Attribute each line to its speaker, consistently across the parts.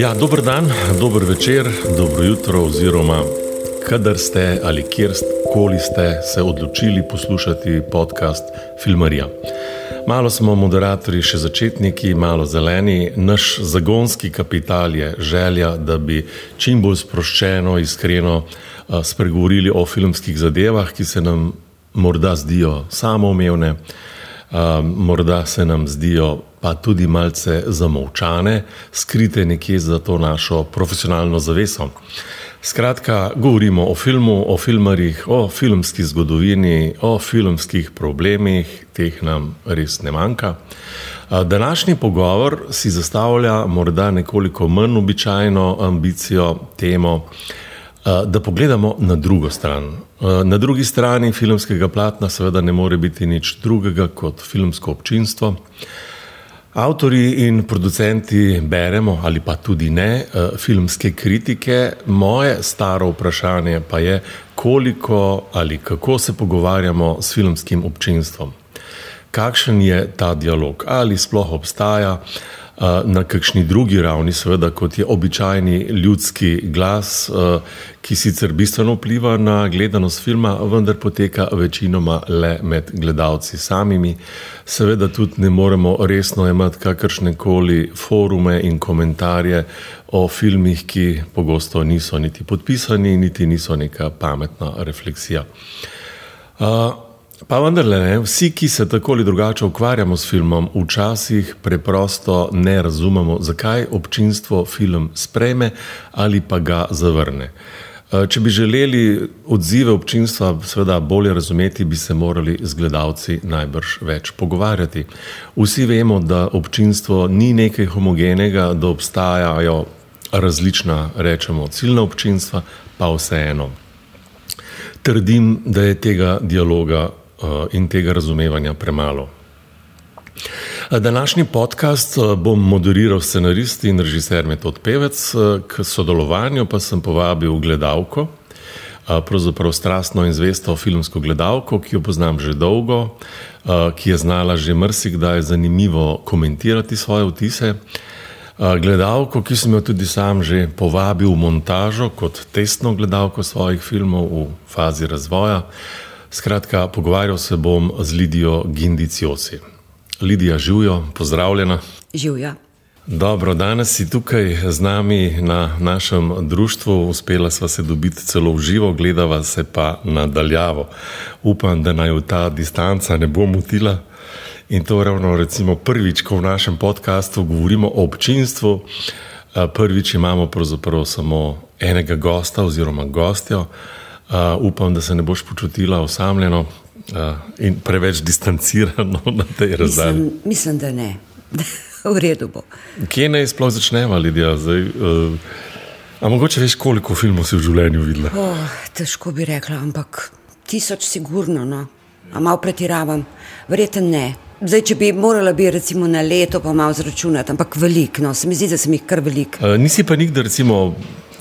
Speaker 1: Ja, dober dan, dober večer, dobro jutro, oziroma kadar ste ali kjerkoli ste se odločili poslušati podcast Filmarija. Malo smo moderatorji, še začetniki, malo zeleni. Naš zagonski kapital je želja, da bi čim bolj sproščeno, iskreno spregovorili o filmskih zadevah, ki se nam morda zdijo samoumevne, morda se nam zdijo pa tudi malce zamovčane, skrite nekje za to našo profesionalno zaveso. Skratka, govorimo o filmu, o filmarjih, o filmski zgodovini, o filmskih problemih, teh nam res ne manjka. Današnji pogovor si zastavlja morda nekoliko manj običajno ambicijo, temo, da pogledamo na drugo stran. Na drugi strani filmskega platna seveda ne more biti nič drugega kot filmsko občinstvo. Avtori in producenti beremo ali pa tudi ne filmske kritike. Moje staro vprašanje pa je, koliko ali kako se pogovarjamo s filmskim občinstvom. Kakšen je ta dialog, ali sploh obstaja na kakšni drugi ravni, seveda, kot je običajni ljudski glas, ki sicer bistveno vpliva na gledanost filma, vendar poteka večinoma le med gledalci samimi. Seveda tudi ne moremo resno jemati kakršne koli forume in komentarje o filmih, ki pogosto niso niti podpisani, niti niso neka pametna refleksija. Pa vendarle, ne, vsi, ki se tako ali drugače ukvarjamo s filmom, včasih preprosto ne razumemo, zakaj občinstvo film sprejme ali pa ga zavrne. Če bi želeli odzive občinstva seveda bolje razumeti, bi se morali z gledalci najbrž več pogovarjati. Vsi vemo, da občinstvo ni nekaj homogenega, da obstajajo različna, rečemo, ciljna občinstva, pa vseeno. Trdim, da je tega dialoga in tega razumevanja premalo. Današnji podcast bom moderiral scenarist in režiser Metod Pevec, k sodelovanju pa sem povabil gledalko, pravzaprav strastno in zvesto filmsko gledalko, ki jo poznam že dolgo, ki je znala že marsikdaj zanimivo komentirati svoje vtise. Gledalko, ki sem jo tudi sam že povabil v montažo kot testno gledalko svojih filmov v fazi razvoja. Skratka, pogovarjal se bom z Lidijo Gindiciosi. Lidija, živijo, pozdravljena.
Speaker 2: Živjo.
Speaker 1: Dobro, danes si tukaj z nami na našem društvu, uspela sva se dobiti celo v živo, gledava se pa nadaljavo. Upam, da naj ta distanca ne bo motila. In to ravno recimo prvič, ko v našem podkastu govorimo o občinstvu, prvič imamo pravzaprav samo enega gosta oziroma gostjo. Upam, da se ne boš počutila osamljeno in preveč distancirano na tej razdalji.
Speaker 2: Mislim, mislim, da ne. V redu bo.
Speaker 1: Kje naj sploh začneva, Lidija? Zdaj, a mogoče veš, koliko filmov si v življenju videla?
Speaker 2: Težko bi rekla, ampak tisoč sigurno, no. A malo pretiravam? Verjetno ne. Zdaj, če bi morala biti recimo na leto, pa malo zračunati, ampak veliko, no, se mi zdi, da sem jih kar veliko.
Speaker 1: Nisi pa nikdar recimo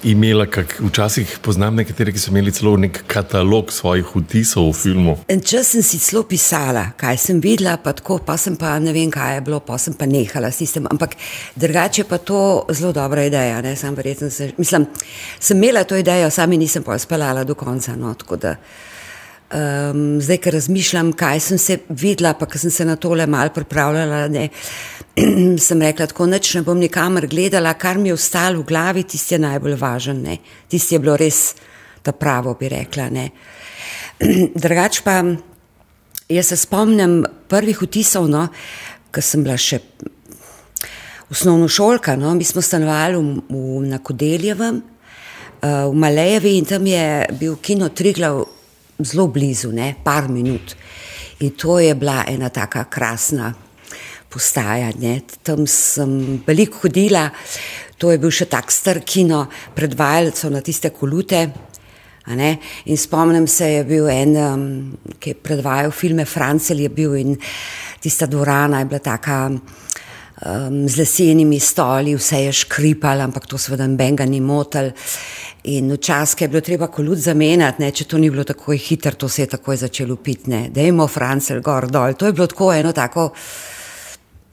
Speaker 1: imela, kak, včasih poznam nekatere, ki so imeli celo nek katalog svojih vtisov v filmu.
Speaker 2: En čas sem si celo pisala, kaj sem videla, pa tako, pa sem pa ne vem, kaj je bilo, pa sem pa nehala s tistem. Ampak drugače pa to zelo dobra ideja, ne, sam verjetno se, mislim, sem imela to idejo, sami nisem pa speljala do konca, no, tako da. Um, zdaj, ker razmišljam, kaj sem se videla, pa ker sem se na tole malo pripravljala, ne, sem rekla, tako noč ne bom nikamor gledala, kar mi je ostalo v glavi, tisti je najbolj važen, ne, tisti je bilo res ta pravo, bi rekla. Drugač pa, jaz se spomnim prvih vtisov, no, ko sem bila še osnovno šolka, no, mi smo stanovali v, v, na Kodeljevem, uh, v Malejevi in tam je bil kino Triglav zelo blizu, ne, par minut. In to je bila ena taka krasna postaja. Ne. Tam sem veliko hodila, to je bil še tak star kino, predvajalcev na tiste kolute. In spomnim se, je bil en, um, ki je predvajal filme, Francel je bil in tista dvorana je bila taka um, z lesenimi stoli, vse je škripalo, ampak to seveda noben ga ni motil. In včasih je bilo treba kolut zamenjati, ne, če to ni bilo tako hitro, to se je takoj začelo piti, da imamo Francel gor dol. To je bilo tako eno tako,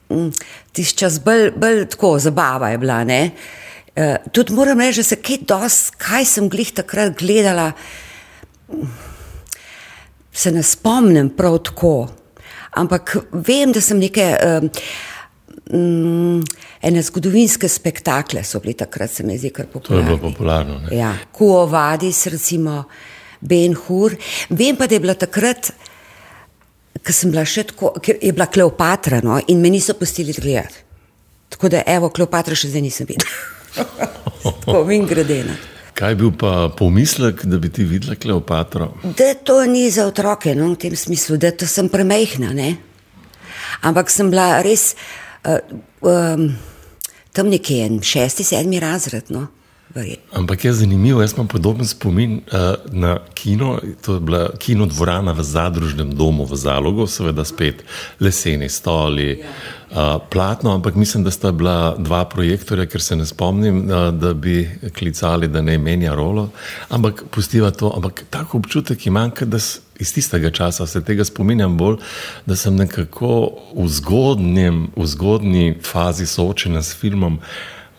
Speaker 2: mm, tisti čas bolj, bolj tako zabava je bila. Ne. Uh, tudi moram reči, da se kaj dosti, kaj sem glih takrat gledala, se ne spomnim prav tako. Ampak vem, da sem neke um, um, ene zgodovinske spektakle so bili takrat, se mi zdi, kar popularno.
Speaker 1: To je bilo popularno. Ne?
Speaker 2: Ja, Kuo Vadis, recimo Ben Hur. Vem pa, da je bila takrat, ko sem bila še tako, ker je bila Kleopatra no, in me niso pustili gledati. Tako da, evo, Kleopatra še zdaj nisem videla. tako, vem, gredena.
Speaker 1: Kaj je bil pa pomislek, da bi ti videla Kleopatro?
Speaker 2: Da to ni za otroke, no, v tem smislu, da to sem premehna. Ne? Ampak sem bila res uh, um, tam nekje, en šesti, sedmi razred. No? Verjetno.
Speaker 1: Ampak je zanimivo, jaz imam podoben spomin uh, na kino. To je bila kino dvorana v zadružnem domu v Zalogu, seveda spet leseni stoli, uh, platno, ampak mislim, da sta bila dva projektorja, ker se ne spomnim, uh, da bi klicali, da ne menja rolo. Ampak pustiva to, ampak tako občutek imam, da iz tistega časa se tega spominjam bolj, da sem nekako v, zgodnjem, v zgodnji fazi soočena s filmom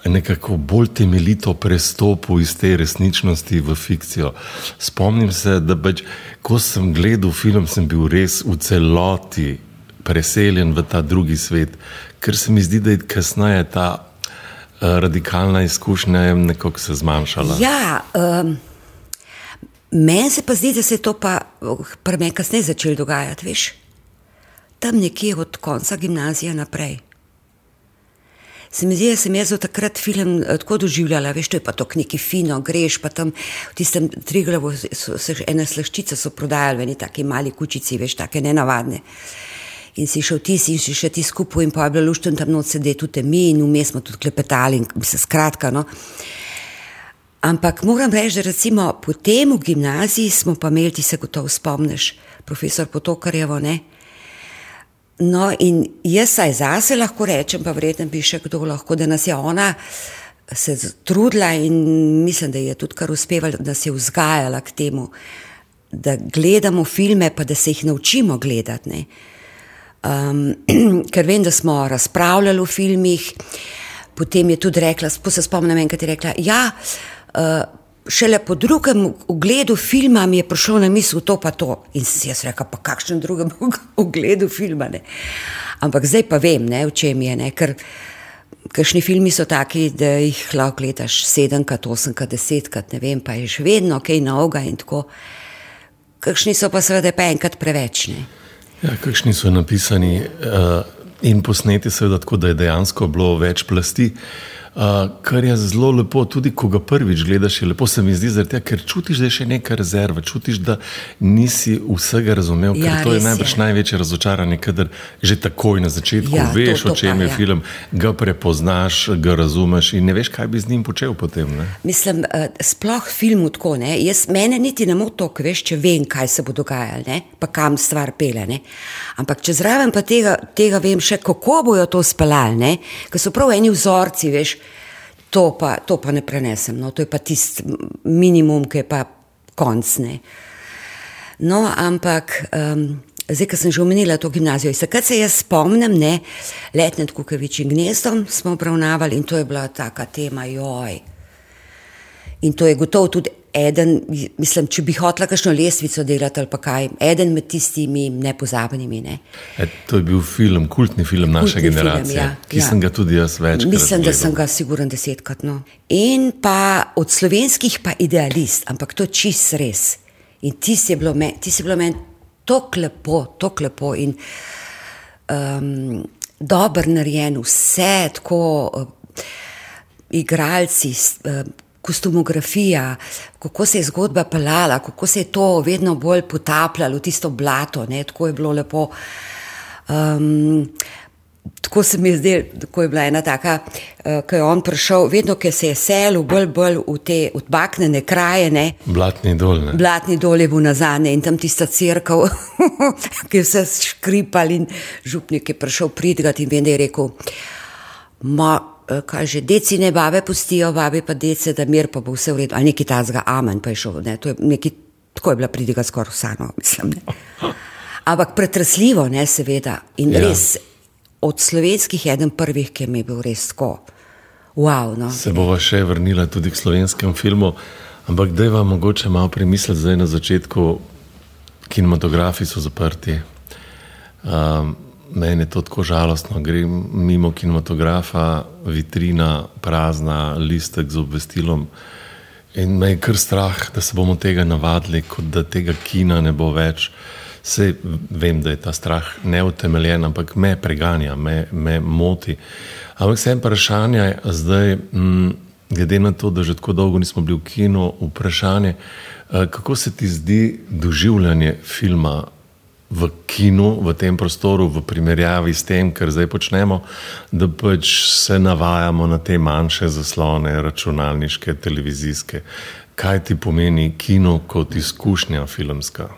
Speaker 1: nekako bolj temeljito prestopil iz te resničnosti v fikcijo. Spomnim se, da pač, ko sem gledal film, sem bil res v celoti preseljen v ta drugi svet, ker se mi zdi, da je kasneje ta uh, radikalna izkušnja nekako se zmanjšala.
Speaker 2: Ja, um, meni se pa zdi, da se je to pa pri meni kasneje začelo dogajati, veš. Tam nekje od konca gimnazije naprej se mi zdi, da sem jaz takrat film eh, tako doživljala, veš, to je pa to neki fino, greš pa tam v tistem triglavu, se ena slaščica so prodajali, eni taki mali kučici, veš, take nenavadne. In si šel ti, si si še ti skupaj in pa je bilo luštno tam noč sedeti tudi mi in vmes smo tudi klepetali in se skratka, no. Ampak moram reči, da recimo potem v gimnaziji smo pa imeli, ti se gotovo spomniš, profesor Potokarjevo, ne, No, in jaz saj zase lahko rečem, pa verjetno bi še kdo lahko, da nas je ona se trudila in mislim, da je tudi kar uspevala, da se je vzgajala k temu, da gledamo filme, pa da se jih naučimo gledati. Um, ker vem, da smo razpravljali o filmih, potem je tudi rekla, se spomnim, enkrat je rekla, ja, uh, šele po drugem ogledu filma mi je prišlo na misel to pa to. In si jaz rekel, pa kakšen drugem ogledu filma. Ne? Ampak zdaj pa vem, ne, v čem je. Ne? Ker kakšni filmi so taki, da jih lahko gledaš sedemkrat, osemkrat, desetkrat, ne vem, pa je še vedno kaj novega in tako. Kakšni so pa seveda pa enkrat preveč. Ne?
Speaker 1: Ja, kakšni so napisani uh, in posneti, seveda tako, da je dejansko bilo več plasti. Uh, Uh, kar je zelo lepo, tudi ko ga prvič gledaš, je lepo se mi zdi, tega, ker čutiš, da je še neka rezerva, čutiš, da nisi vsega razumel. Ja, to je najbrž je. največje razočaranje, kader že takoj na začetku ja, veš, to, to o čem pa, je ja. film, ga prepoznaš, ga razumeš in ne veš, kaj bi z njim počel potem. Ne?
Speaker 2: Mislim, uh, sploh film tako, ne? jaz mene niti ne moto, veš, če vem, kaj se bo dogajalo, pa kam stvar pele. Ne? Ampak če zraven pa tega, tega vem še, kako bojo to speljali, ker so prav eni vzorci, veš. To pa, to pa ne prenesem, no, to je pa tisti minimum, ki je pa koncne. No, ampak um, zdaj, ko sem že omenila to gimnazijo, takrat se jaz spomnim, ne, letne Kukovičim gnezdom smo obravnavali in to je bila taka tema, joj. In to je gotovo tudi eden, mislim, če bi hotela kakšno lestvico delati ali pa kaj, eden med tistimi nepozabnimi. Ne.
Speaker 1: E, to je bil film, kultni film naše kultni generacije, film, ja, ki ja. sem ga tudi jaz večkrat.
Speaker 2: Mislim, da sem ga siguren desetkrat. No. In pa od slovenskih pa idealist, ampak to čist res. In ti si bilo meni tako lepo, tako lepo in um, dobro narejen, vse tako. Uh, Igralci, uh, kostumografija, kako se je zgodba pelala, kako se je to vedno bolj potapljalo v tisto blato, ne, tako je bilo lepo. Um, tako se mi je zdelo, ko je bila ena taka, uh, ko je on prišel, vedno, ki se je selil bolj, bolj v te odbaknjene kraje. Ne,
Speaker 1: blatni dol. Ne.
Speaker 2: Blatni dol je bil nazadnje in tam tista crkva, ki je vse škripal in župnik je prišel pridgati in vem, da je rekel. Ma, Eh, kaže, deci ne babe pustijo, babe pa dece, da mir pa bo vse v redu, ali neki tazga, amen, pa je šel, ne, to je neki, tako je bila pridiga skoraj vsano, mislim. Ne. Ampak pretresljivo, ne, seveda, in ja. res od slovenskih eden prvih, ki mi je bil res tako wow. No.
Speaker 1: Se bova še vrnila tudi k slovenskem filmu, ampak da je vam mogoče malo premisliti zdaj na začetku, kinematografi so zaprti. Um, meni je to tako žalostno, grem mimo kinematografa, vitrina prazna, listek z obvestilom. In me je kar strah, da se bomo tega navadili, kot da tega kina ne bo več. Vse vem, da je ta strah neutemeljen, ampak me preganja, me, me moti. Ampak vse vprašanje je zdaj, m, mm, glede na to, da že tako dolgo nismo bili v kinu, vprašanje, eh, kako se ti zdi doživljanje filma v kinu, v tem prostoru, v primerjavi s tem, kar zdaj počnemo, da pač se navajamo na te manjše zaslone, računalniške, televizijske. Kaj ti pomeni kino kot izkušnja filmska?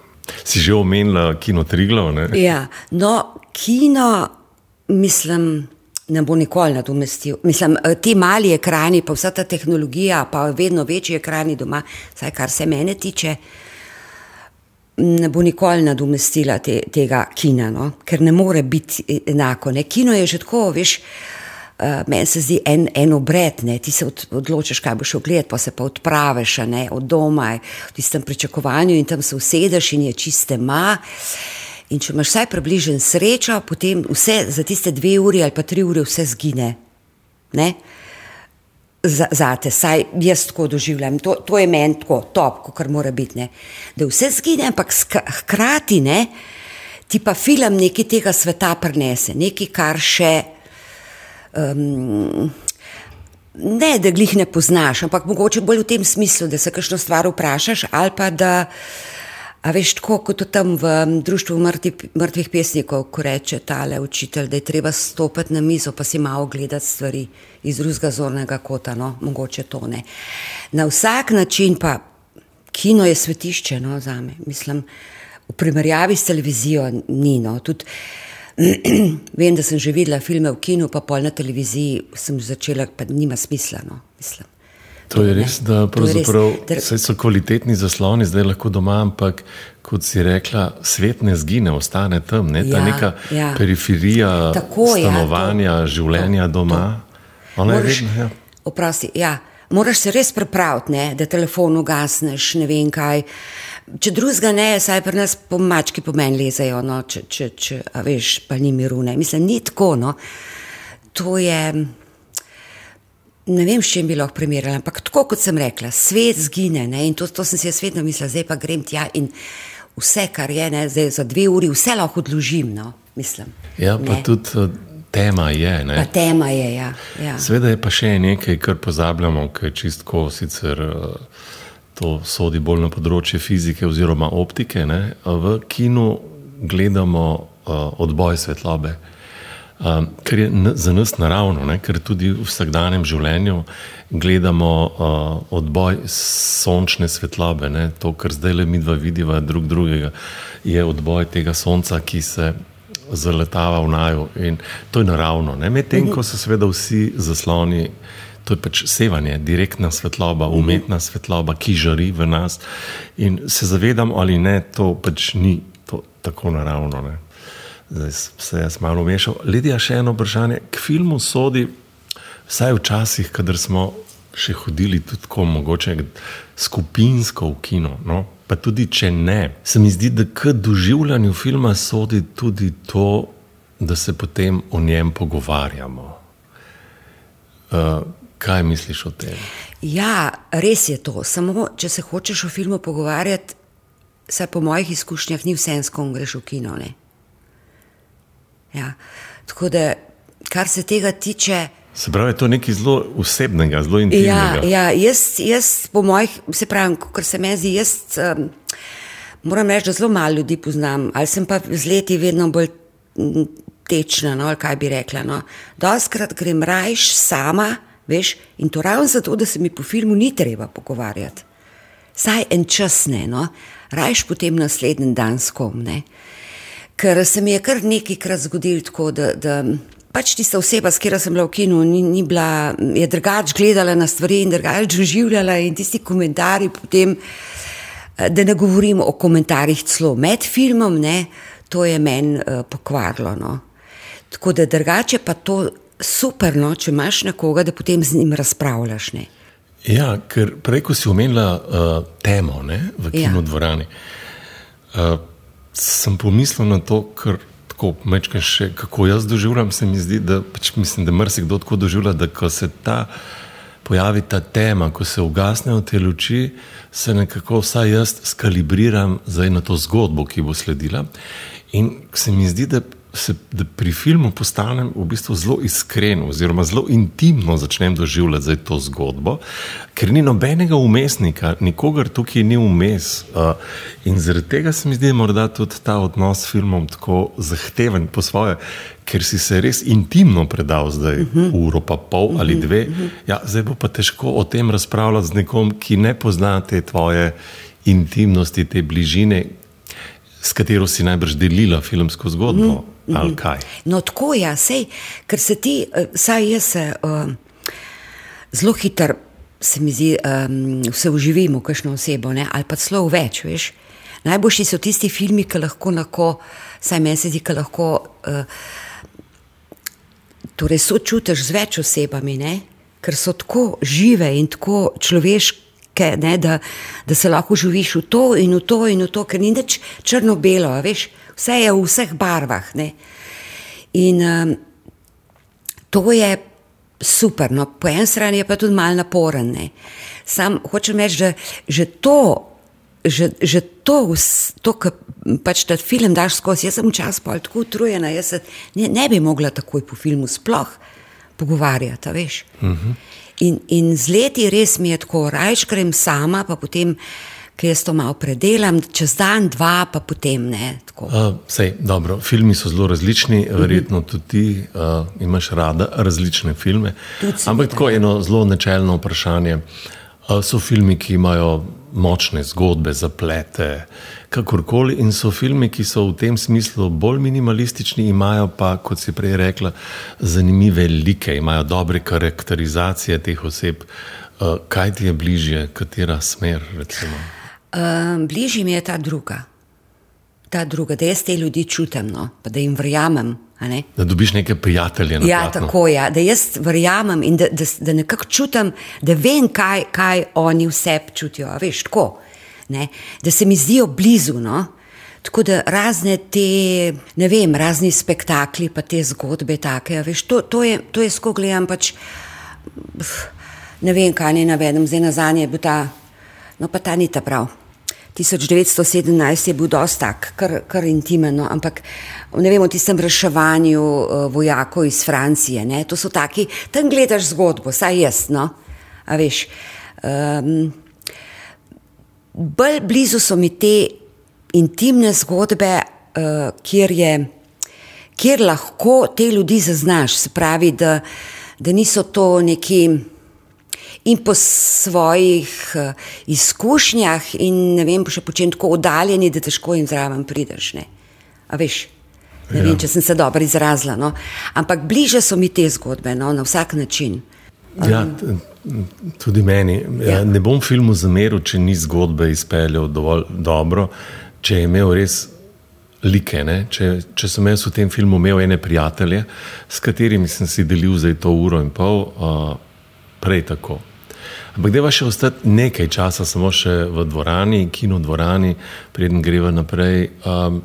Speaker 1: Si že omenila kino Triglo?
Speaker 2: Ja, no, kino, mislim, ne bo nikoli nadomestil. Mislim, ti mali ekrani, pa vsa ta tehnologija, pa vedno večji ekrani doma, vsaj kar se mene tiče, ne bo nikoli nadomestila te, tega kina, no? ker ne more biti enako. Ne? Kino je že tako, veš. Uh, meni se zdi en, en obred, ne? ti se od, odločiš, kaj boš ogledal, pa se pa odpraviš od doma, v tistem pričakovanju in tam se usedeš in je čiste ma. In če imaš vsaj približen srečo, potem vse za tiste dve uri ali pa tri ure vse zgine. Ne? Za te, saj jaz tako doživljam, to, to je meni tako top, kot mora biti. Ne? Da vse zgine, ampak hkrati ne, ti pa film nekaj tega sveta prenese, nekaj, kar še. Um, ne, da jih ne poznaš, ampak mogoče bolj v tem smislu, da se kakšno stvar vprašaš ali pa da. A veš, tako kot tam v društvu mrtvi, mrtvih pesnikov, ko reče tale učitelj, da je treba stopiti na mizo, pa si malo gledati stvari iz drugega zornega kota, no, mogoče to ne. Na vsak način pa kino je svetišče no, za me. Mislim, v primerjavi s televizijo ni. No. Tud, vem, da sem že videla filme v kinu, pa pol na televiziji sem začela, pa nima smisla. No, mislim.
Speaker 1: To je res, da res, so kvalitetni zasloni zdaj lahko doma, ampak kot si rekla, svet ne zgine, ostane tam. Ne? Ta ja, neka ja. periferija Tako, stanovanja, ja, to, življenja to, doma. To. Moraš, vedno, ja.
Speaker 2: Oprosti, ja. Moraš se res prepraviti, ne? da telefon ugasneš, ne vem kaj. Če drugega ne, saj pri nas po meni lezajo, no? če, če, če veš, pa ni miru. Ne? Mislim, ni tako. No? To je ne vem, s čim bi lahko primerjala, ampak tako kot sem rekla, svet zgine ne? in to, to sem si jaz vedno mislila, zdaj pa grem tja in vse, kar je, ne? zdaj za dve uri, vse lahko odložim. No? Mislim,
Speaker 1: ja, pa ne? tudi eh, tema je.
Speaker 2: Pa tema je, ja. ja.
Speaker 1: Sveda je pa še nekaj, kar pozabljamo, ker čistko sicer. Eh, to sodi bolj na področje fizike oziroma optike. Ne? V kinu gledamo uh, odboj svetlobe. Uh, Um, kar je za nas naravno, ne? ker tudi v vsakdanjem življenju gledamo uh, odboj sončne svetlobe. Ne? To, kar zdaj le mi dva vidiva drug drugega, je odboj tega sonca, ki se zaletava v naju. In to je naravno. Medtem ko se seveda vsi zasloni, to je pač sevanje, direktna svetloba, umetna svetloba, ki žari v nas. In se zavedam ali ne, to pač ni to, tako naravno. Ne? Zdaj se jaz malo umešal. Lidija, še eno vprašanje. K filmu sodi, vsaj včasih, kadar smo še hodili tudi tako mogoče skupinsko v kino, no? pa tudi če ne, se mi zdi, da k doživljanju filma sodi tudi to, da se potem o njem pogovarjamo. Uh, kaj misliš o tem?
Speaker 2: Ja, res je to. Samo če se hočeš o filmu pogovarjati, se po mojih izkušnjah ni vse en, s kom greš v kino. Ne? Ja. Tako da, kar se tega tiče.
Speaker 1: Se pravi, to je nekaj zelo osebnega, zelo intimnega.
Speaker 2: Ja, ja jaz, jaz, po mojih, se pravi, kar se meni zdi, jaz um, moram reči, da zelo malo ljudi poznam, ali sem pa z leti vedno bolj tečna, no, ali kaj bi rekla. No. Doskrat grem rajš sama, veš, in to ravno zato, da se mi po filmu ni treba pogovarjati. Saj en čas ne, no. rajš potem naslednji dan s kom. Ker se mi je kar nekajkrat zgodilo tako, da, da pač tista oseba, s katero sem bila v kinu, ni, ni bila, je drugače gledala na stvari in drugače doživljala in tisti komentarji potem, eh, da ne govorim o komentarjih celo med filmom, ne, to je meni uh, pokvarilo. No. Tako da drugače pa to super, no, če imaš nekoga, da potem z njim razpravljaš. Ne?
Speaker 1: Ja, ker prej, ko si omenila uh, temo ne, v
Speaker 2: Ja.
Speaker 1: kinodvorani, uh, sem pomislil na to, ker tako mečkaj še, kako jaz doživljam, se mi zdi, da pač mislim, da marsikdo tako doživlja, da ko se ta pojavi ta tema, ko se ugasnejo te luči, se nekako vsaj jaz skalibriram zdaj na to zgodbo, ki bo sledila. In se mi zdi, da, se, da pri filmu postanem v bistvu zelo iskren, oziroma zelo intimno začnem doživljati zdaj to zgodbo, ker ni nobenega umestnika, nikogar tukaj ni vmes. Uh, in zaradi tega se mi zdi, morda tudi ta odnos s filmom tako zahteven po svoje, ker si se res intimno predal zdaj, uh -huh. uro pa pol uh -huh. ali dve. Uh -huh. ja, zdaj bo pa težko o tem razpravljati z nekom, ki ne pozna te tvoje intimnosti, te bližine, s katero si najbrž delila filmsko zgodbo. Mm. Ali kaj?
Speaker 2: No, tako je, sej, ker se ti, eh, saj jaz se uh, zelo hitro, se mi zdi, um, se uživim v kakšno osebo, ne? ali pa celo več, veš. Najboljši so tisti filmi, ki lahko, lahko saj meni se zdi, ki lahko uh, torej sočutiš z več osebami, ne? ker so tako žive in tako človeške, ne? da, da se lahko živiš v to in v to in v to, ker ni nič črno-belo, veš, vse je v vseh barvah. Ne? In um, to je super, no, po eni strani je pa tudi malo naporen. Ne? Sam hočem reči, da že to, že, že to, to kar pač ta film daš skozi, jaz sem včasih pol tako utrujena, jaz se ne, ne bi mogla takoj po filmu sploh pogovarjati, veš. Uh -huh. in, in z leti res mi je tako, rajš grem sama, pa potem, ker jaz to malo predelam, čez dan, dva, pa potem ne. Tako.
Speaker 1: Uh, sej, dobro, filmi so zelo različni, verjetno tudi ti uh, imaš rada različne filme.
Speaker 2: Tudi
Speaker 1: Ampak tako eno zelo načelno vprašanje. Uh, so filmi, ki imajo močne zgodbe, zaplete, kakorkoli, in so filmi, ki so v tem smislu bolj minimalistični, imajo pa, kot si prej rekla, zanimive like, imajo dobre karakterizacije teh oseb. Uh, kaj ti je bližje, katera smer? Recimo?
Speaker 2: Um, bližje mi je ta druga. Ta druga, da jaz te ljudi čutim, no, pa da jim verjamem. ne.
Speaker 1: Da dobiš neke prijatelje na
Speaker 2: Ja, tako je, da jaz verjamem in da, da, da nekako čutim, da vem, kaj, kaj oni vse čutijo. Veš, tako, ne? da se mi zdijo blizu. No? Tako da razne te, ne vem, razni spektakli, pa te zgodbe, take, a veš, to, to je, to je skoro gledam pač. Ne vem, kaj naj navedem, zdaj nazadnje je bil ta, no pa ta ni ta prav. 1917 je bil dosti tak, kar, kar intimen, no, ampak ne vem o tistem reševanju uh, vojakov iz Francije. Ne, to so taki, tam gledaš zgodbo, saj jaz. No, a veš. Um, bolj blizu so mi te intimne zgodbe, uh, kjer, je, kjer lahko te ljudi zaznaš, se pravi, da, da niso to neki in po svojih uh, izkušnjah, in ne vem, še po čem tako oddaljeni, da težko jim zraven prideš. Ne, A veš. Ne
Speaker 1: Ja.
Speaker 2: vem, če sem se dobro izrazila. No? Ampak bliže so mi te zgodbe, no? na vsak način.
Speaker 1: Ja, t- tudi meni. Ja.
Speaker 2: Ja.
Speaker 1: Ne bom filmu zameril, če ni zgodbe izpeljal dovolj dobro, če je imel res like. ne. Če, če sem jaz v tem filmu imel ene prijatelje, s katerimi sem si delil zdaj to uro in pol, uh, prej tako. Ampak deva še ostati nekaj časa, samo še v dvorani, kino dvorani, preden greva naprej. Um,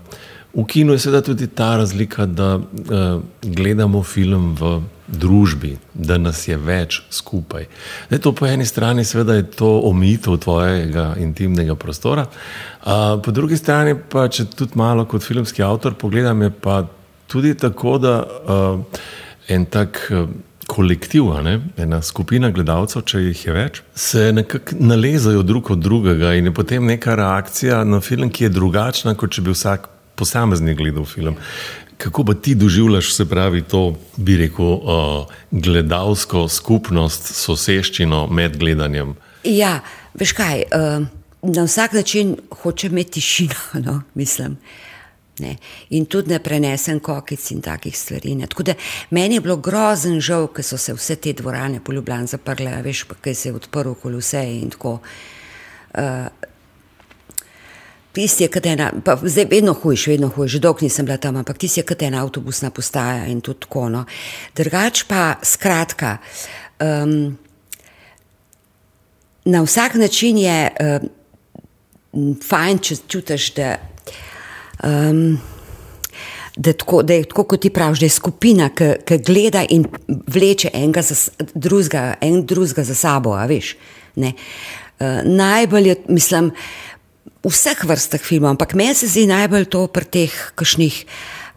Speaker 1: v kinu je seveda tudi ta razlika, da uh, gledamo film v družbi, da nas je več skupaj. Zdaj, to po eni strani seveda je to omejitev tvojega intimnega prostora, uh, po drugi strani pa, če tudi malo kot filmski avtor pogledam, je pa tudi tako, da uh, en tak. Uh, kolektiv, ne, ena skupina gledalcev, če jih je več, se nekako nalezajo drug od drugega in je potem neka reakcija na film, ki je drugačna, kot če bi vsak posameznik gledal film. Kako pa ti doživljaš, se pravi, to, bi rekel, uh, gledalsko skupnost, soseščino med gledanjem?
Speaker 2: Ja, veš kaj, uh, na vsak način hočem imeti tišino, no, mislim. Ne. In tudi ne prenesem kokic in takih stvari. Ne. Tako da meni je bilo grozen žal, ker so se vse te dvorane po Ljubljani zaprle, veš, pa kaj se je odprl okoli vse in tako. Uh, tisti je kot ena, pa zdaj vedno hujš, vedno hujš, že dolgo nisem bila tam, ampak tisti je kot ena avtobusna postaja in tudi tako. No. Drugač pa, skratka, um, na vsak način je um, fajn, če čutiš, da. Um, Da, tako, da je tako, kot ti praviš, da je skupina, ki gleda in vleče enega za drugega, en drugega za sabo. Veš, uh, najbolj je, mislim, v vseh vrstah filmov, ampak meni se zdi najbolj to pri teh kakšnih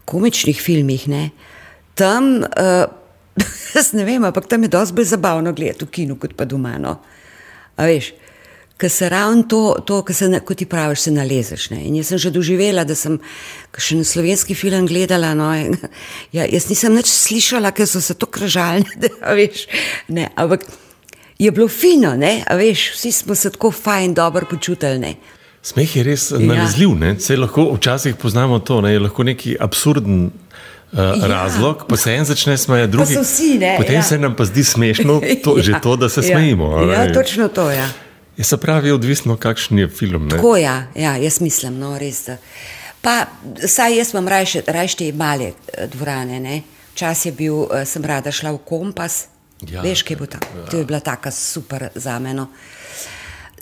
Speaker 2: komičnih filmih. Ne? Tam, uh, jaz ne vem, ampak tam je dosti bolj zabavno gledati v kinu kot pa doma. No? A veš, ker se ravno to, to se, kot ti praviš, se nalezeš. Ne? In jaz sem že doživela, da sem še en slovenski film gledala. No? In, ja, jaz nisem nič slišala, ker so se to kražali. Ampak je bilo fino, veš, vsi smo se tako fajn, dobro počutili.
Speaker 1: Smeh je res ja. nalezljiv, se lahko včasih poznamo to, ne? je lahko neki absurden. Uh, ja. Razlog, pa se en začne smejati, drugi
Speaker 2: pa vsi, ne,
Speaker 1: potem ja. se nam pa zdi smešno, to, ja. že to, da se ja. smejimo.
Speaker 2: Ja, točno to. Ja.
Speaker 1: Je se pravi, odvisno, kakšen je film. Ne?
Speaker 2: Tako je, ja, ja, jaz mislim, no, res. Da. Pa, saj jaz imam raje te male eh, dvorane. Včasih eh, sem rada šla v kompas, ja, veš, kaj bo tam. Ja. To je bila taka super za meno.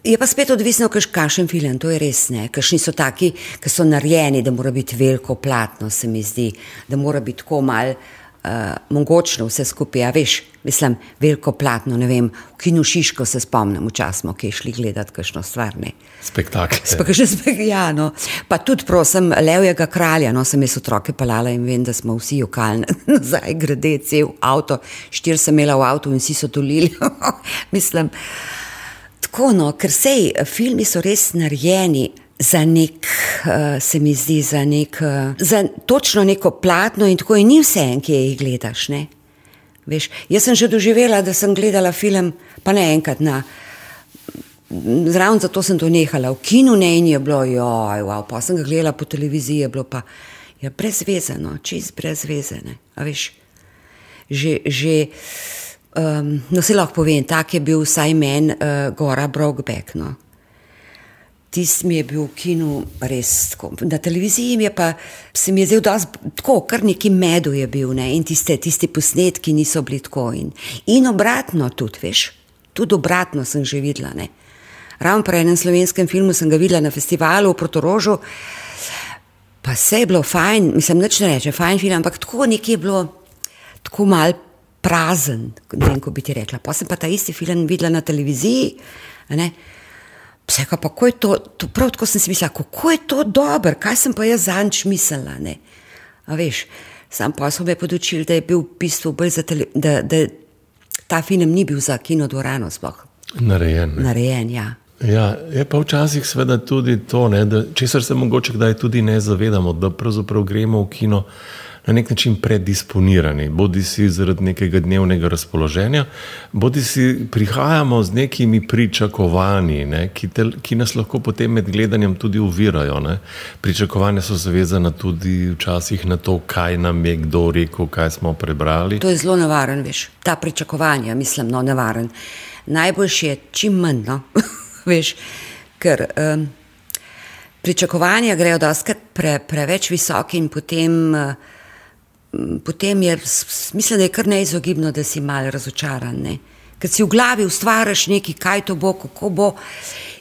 Speaker 2: Je pa spet odvisno, kakšen film, to je res ne. Kakšni so taki, ki so narejeni, da mora biti veliko platno, se mi zdi, da mora biti tako mal uh, mogočno vse skupaj. Ja, veš, mislim, veliko platno, ne vem, v kinu Šiško se spomnim, včasih smo ki šli gledati kakšno stvar. Ne.
Speaker 1: Spektakel.
Speaker 2: Spek ja, no. Pa tudi, prosim, Levjega kralja, no sem jaz otroke palala in vem, da smo vsi ukalni nazaj, grede, cel avto, štir sem imela v avtu in vsi so tulili. mislim. Tako, no, ker sej filmi so res narejeni za nek, uh, se mi zdi, za, nek, uh, za točno neko platno in tako in ni vse en, ki jih gledaš. Veš, jaz sem že doživela, da sem gledala film, pa ne enkrat na. Zraven zato sem to nehala, v kinu ne in je bilo, joj, wow, pa sem ga gledala po televiziji, je bilo pa ja, brezvezeno, čist brezvezene. Že, že Um, no, se lahko povem, tak je bil vsaj meni uh, Gora Brokback. No. Tisti mi je bil v kinu res tako. Na televiziji je pa se mi je zdel, da je kar neki medu je bil ne? in tiste, tiste posnetki niso bili tako. In, in obratno tudi, veš, tudi obratno sem že videla. Ne? Ravno pri enem slovenskem filmu sem ga videla na festivalu v Protorožu, pa se je bilo fajn, mislim, neč ne reče, fajn film, ampak tako nekje je bilo, tako mal prazen, ne vem, kako bi ti rekla. Pa sem pa ta isti film videla na televiziji. Vse pa, kako je to, to, prav tako sem si mislila, kako je to dobro, kaj sem pa jaz zanč mislila. Ne? A veš, sam pa so me podočili, da je bil v bistvu bolj za tele, da, da ta film ni bil za kino dvorano sploh.
Speaker 1: Narejen.
Speaker 2: Ne? Narejen, ja.
Speaker 1: Ja, je pa včasih seveda tudi to, ne, da česar se mogoče kdaj tudi ne zavedamo, da pravzaprav gremo v kino na nek način predisponirani, bodi si zaradi nekega dnevnega razpoloženja, bodi si prihajamo z nekimi pričakovanji, ne, ki, te, ki nas lahko potem med gledanjem tudi uvirajo. Ne. Pričakovanja so zavezana tudi včasih na to, kaj nam je kdo rekel, kaj smo prebrali.
Speaker 2: To je zelo nevaren, veš, ta pričakovanja, mislim, no, nevaren. Najboljši je čim manj, no, veš, ker. Um, Pričakovanja grejo doskrat pre, preveč visoki in potem uh, potem je, mislim, da je kar neizogibno, da si malo razočaran. Ne? Ker si v glavi ustvariš nekaj, kaj to bo, kako bo.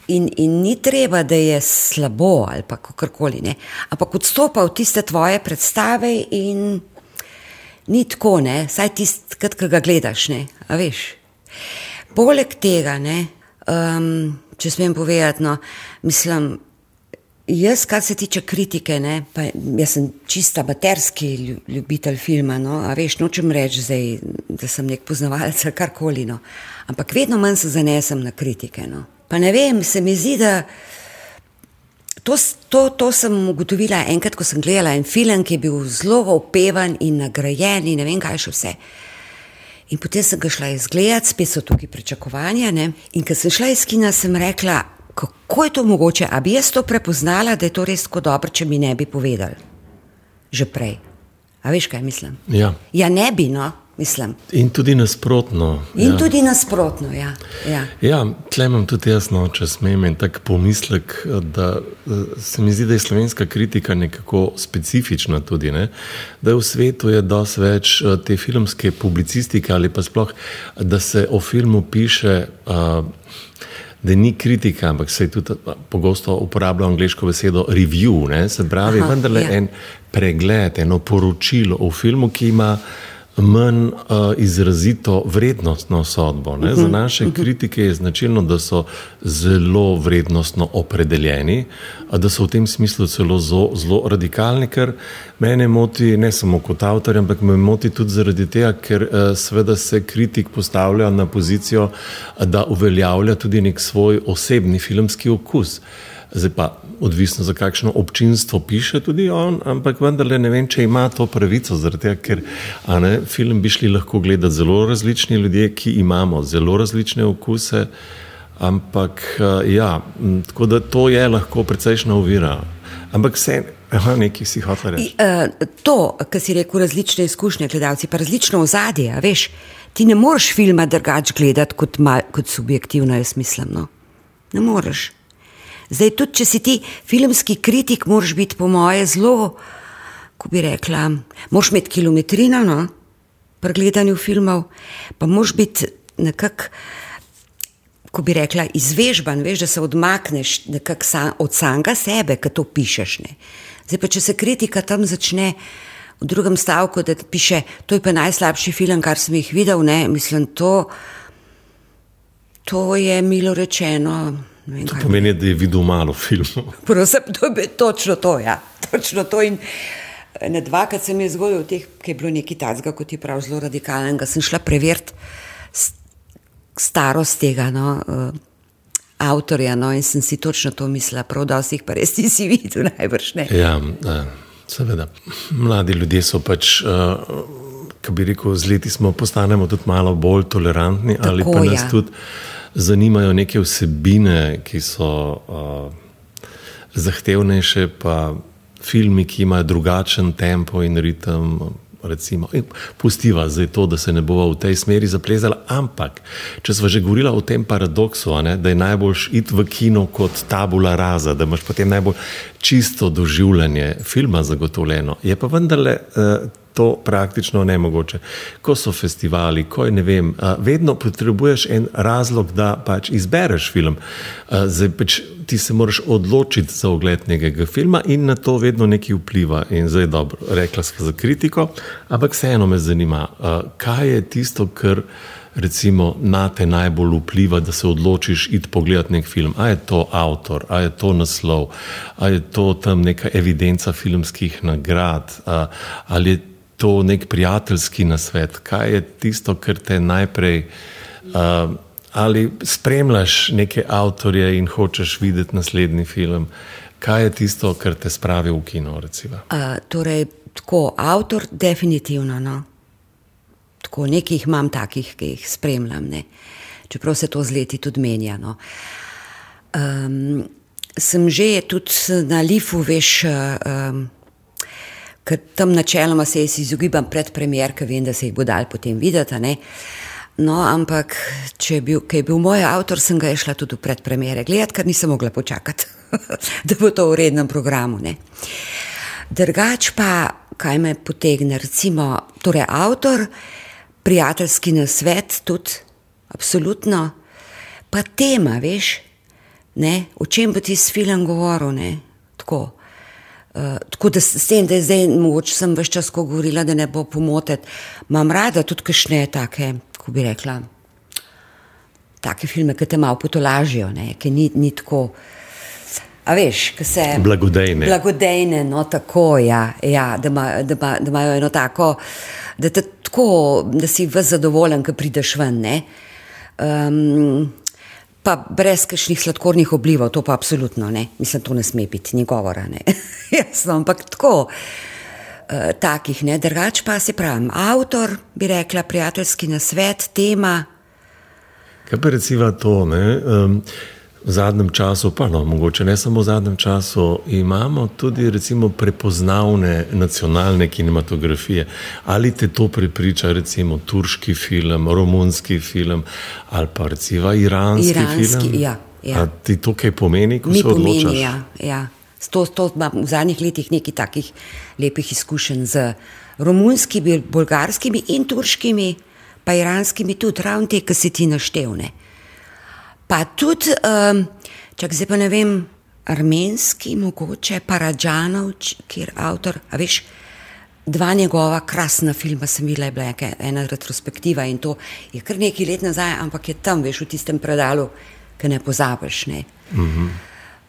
Speaker 2: In, in ni treba, da je slabo ali pa kakorkoli. Ampak odstopa v tiste tvoje predstave in ni tako, ne? saj tisti, ki ga gledaš. Poleg tega, ne, um, če smem povedati, no, mislim, Jaz, kar se tiče kritike, ne, pa, jaz sem čista baterski ljubitelj filma. No, veš, nočem reči, zdaj, da sem nek poznavalec ali karkoli. No, ampak vedno manj se zanesem na kritike. No. Pa ne vem, se mi zdi, da to, to, to sem ugotovila enkrat, ko sem gledala en film, ki je bil zelo opevan in nagrajen in ne vem, kaj še vse. In potem sem ga šla izgledati, spet so tukaj pričakovanja. Ne. In ko sem šla iz kina, sem rekla, kako je to mogoče? A bi jaz to prepoznala, da je to res tako dobro, če mi ne bi povedali? Že prej. A veš, kaj mislim?
Speaker 1: Ja,
Speaker 2: ja ne bi, no. mislim.
Speaker 1: In tudi nasprotno.
Speaker 2: In ja. tudi nasprotno, ja. Ja,
Speaker 1: ja tle imam tudi jasno, če smem in tak pomislek, da se mi zdi, da je slovenska kritika nekako specifična tudi, ne? da v svetu je dosti več eh, te filmske publicistike ali pa sploh, da se o filmu piše. Uh, Da ni kritika, ampak se tudi pogosto uporablja angliško besedo review, ne? se pravi, vendarle ja. en pregled, eno poročilo o filmu, ki ima manj uh, izrazito vrednostno sodbo. Ne? Za mhm, naše mhm. kritike je značilno, da so zelo vrednostno opredeljeni, da so v tem smislu celo zelo radikalni, ker mene moti ne samo kot avtor, ampak me moti tudi zaradi tega, ker uh, seveda se kritik postavlja na pozicijo, da uveljavlja tudi nek svoj osebni filmski okus. Zdaj pa odvisno za kakšno občinstvo piše tudi on, ampak vendarle ne vem, če ima to pravico, tega, ker ne, film bi šli lahko gledati zelo različni ljudje, ki imamo zelo različne okuse, ampak ja, tako da to je lahko precejšna ovira. Ampak vse, nekaj si hotel reči.
Speaker 2: Uh, to, kar si rekel, različne izkušnje gledalci, pa različno ozadje, veš, ti ne moreš filma drugače gledati kot, kot subjektivno, jaz mislim. No? Ne moreš. Zdaj, tudi če si ti filmski kritik, moraš biti, po moje, zelo, ko bi rekla, moraš imeti kilometrino no, pri gledanju filmov, pa moraš biti nekako, ko bi rekla, izvežban, veš, da se odmakneš sa, od samega sebe, ki to pišeš. Ne. Zdaj, pa če se kritika tam začne. V drugem stavku, da piše, to je pa najslabši film, kar sem jih videl, ne, mislim, to, to je milo rečeno.
Speaker 1: Vem, to pomeni, da je videl malo filmov.
Speaker 2: Prosim, to je točno to. Ja. Točno to. In ne dvakrat se mi je zgodilo, ki je bilo nekaj tazga, kot je prav zelo radikalnega. Sem šla preveriti starost tega no, uh, avtorja no, in sem si točno to mislila, prav da si jih pa res nisi videl, najbrž ne.
Speaker 1: Ja, uh, seveda. Mladi ljudje so pač. Uh, Kaj bi rekel, z leti smo postanemo tudi malo bolj tolerantni, Tako, ali pa nas ja. tudi zanimajo neke vsebine, ki so uh, zahtevnejše, pa filmi, ki imajo drugačen tempo in ritem. Recimo, pustiva zdaj to, da se ne bova v tej smeri zaplezala, ampak če smo že govorili o tem paradoksu, ne, da je najbolj iti v kino kot tabula raza, da imaš potem najbolj čisto doživljanje filma zagotovljeno, je pa vendarle. Uh, to praktično nemogoče. Ko so festivali, ko je ne vem, vedno potrebuješ en razlog, da pač izbereš film. Zdaj pač ti se moraš odločiti za ogled nekega filma in na to vedno nekaj vpliva. In zdaj je dobro, rekla sem za kritiko, ampak vseeno me zanima, kaj je tisto, kar recimo na te najbolj vpliva, da se odločiš iti pogledati nek film. A je to avtor, a je to naslov, a je to tam neka evidenca filmskih nagrad, ali je to nek prijateljski nasvet? Kaj je tisto, kar te najprej uh, ali spremljaš neke avtorje in hočeš videti naslednji film? Kaj je tisto, kar te spravi v kino? Uh,
Speaker 2: torej, tako avtor, definitivno. No. Tako nekaj imam takih, ki jih spremljam, ne. čeprav se to z leti tudi menja. No. Um, sem že tudi na Lifu, veš. Um, ker tam načeloma se jaz izogibam pred premjer, ker vem, da se jih bo dal potem videti. No, ampak, če je bil, je bil moj avtor, sem ga šla tudi v predpremiere gledati, ker nisem mogla počakati, da bo to v rednem programu. Ne. Drugač pa, kaj me potegne, recimo, torej avtor, prijateljski nasvet, tudi, absolutno, pa tema, veš, ne, o čem bo ti s filmom govoril, ne, tako. Uh, tako da s tem, da je zdaj mogoče sem vse čas govorila, da ne bo pomotet, imam rada tudi kakšne take, kako bi rekla, take filme, ki te malo potolažijo, ki ni, ni tako. A veš, ki se.
Speaker 1: Blagodejne.
Speaker 2: Blagodejne, no tako, ja, ja da, ima, da, ima, da imajo eno tako, da, tako, da si v zadovoljen, ko prideš ven. Um, pa brez kakšnih sladkornih oblivov, to pa absolutno ne. Mislim, to ne sme biti, ni govora. Jasno, ampak tako, uh, takih ne. Drugač pa se pravi, avtor bi rekla, prijateljski nasvet, tema.
Speaker 1: Kaj pa recimo to? Um, v zadnjem času, pa no, mogoče ne samo v zadnjem času, imamo tudi recimo prepoznavne nacionalne kinematografije. Ali te to prepriča, recimo turški film, romunski film ali pa recimo iranski, iranski film?
Speaker 2: Ja, ja.
Speaker 1: Ti to kaj pomeni, ko
Speaker 2: Mi
Speaker 1: se odločaš?
Speaker 2: pomeni, ja, ja. To, to imam v zadnjih letih nekaj takih lepih izkušenj z romunskimi, bolgarskimi in turškimi, pa iranskimi tudi, ravno te, ki si ti naštevne. Pa tudi, um, če zdaj pa ne vem, armenski, mogoče Paradžanov, kjer avtor, a veš, dva njegova krasna filma sem videla, je bila ena retrospektiva in to je kar nekaj let nazaj, ampak je tam, veš, v tistem predalu, ki ne pozabiš. Ne.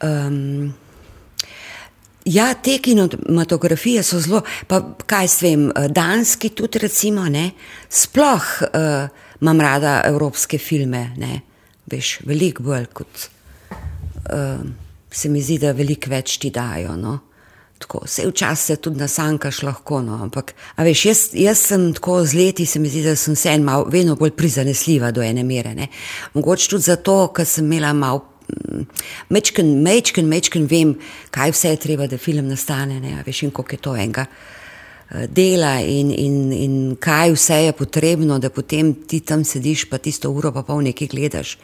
Speaker 2: Um, ja, te kinematografije so zelo, pa kaj s vem, danski tudi recimo, ne, sploh uh, imam rada evropske filme, ne veš, veliko bolj kot uh, se mi zdi, da veliko več ti dajo. No? Tako, vse včasih tudi na sankaš lahko, no? ampak veš, jaz, jaz sem tako z leti, se mi zdi, da sem se en mal, vedno bolj prizanesljiva do ene mere. Ne? Mogoče tudi zato, ker sem imela mal. Mečken, mečken, mečken vem, kaj vse je treba, da film nastane, ne, veš, in koliko je to enega dela in, in, in kaj vse je potrebno, da potem ti tam sediš, pa tisto uro pa pol nekaj gledaš.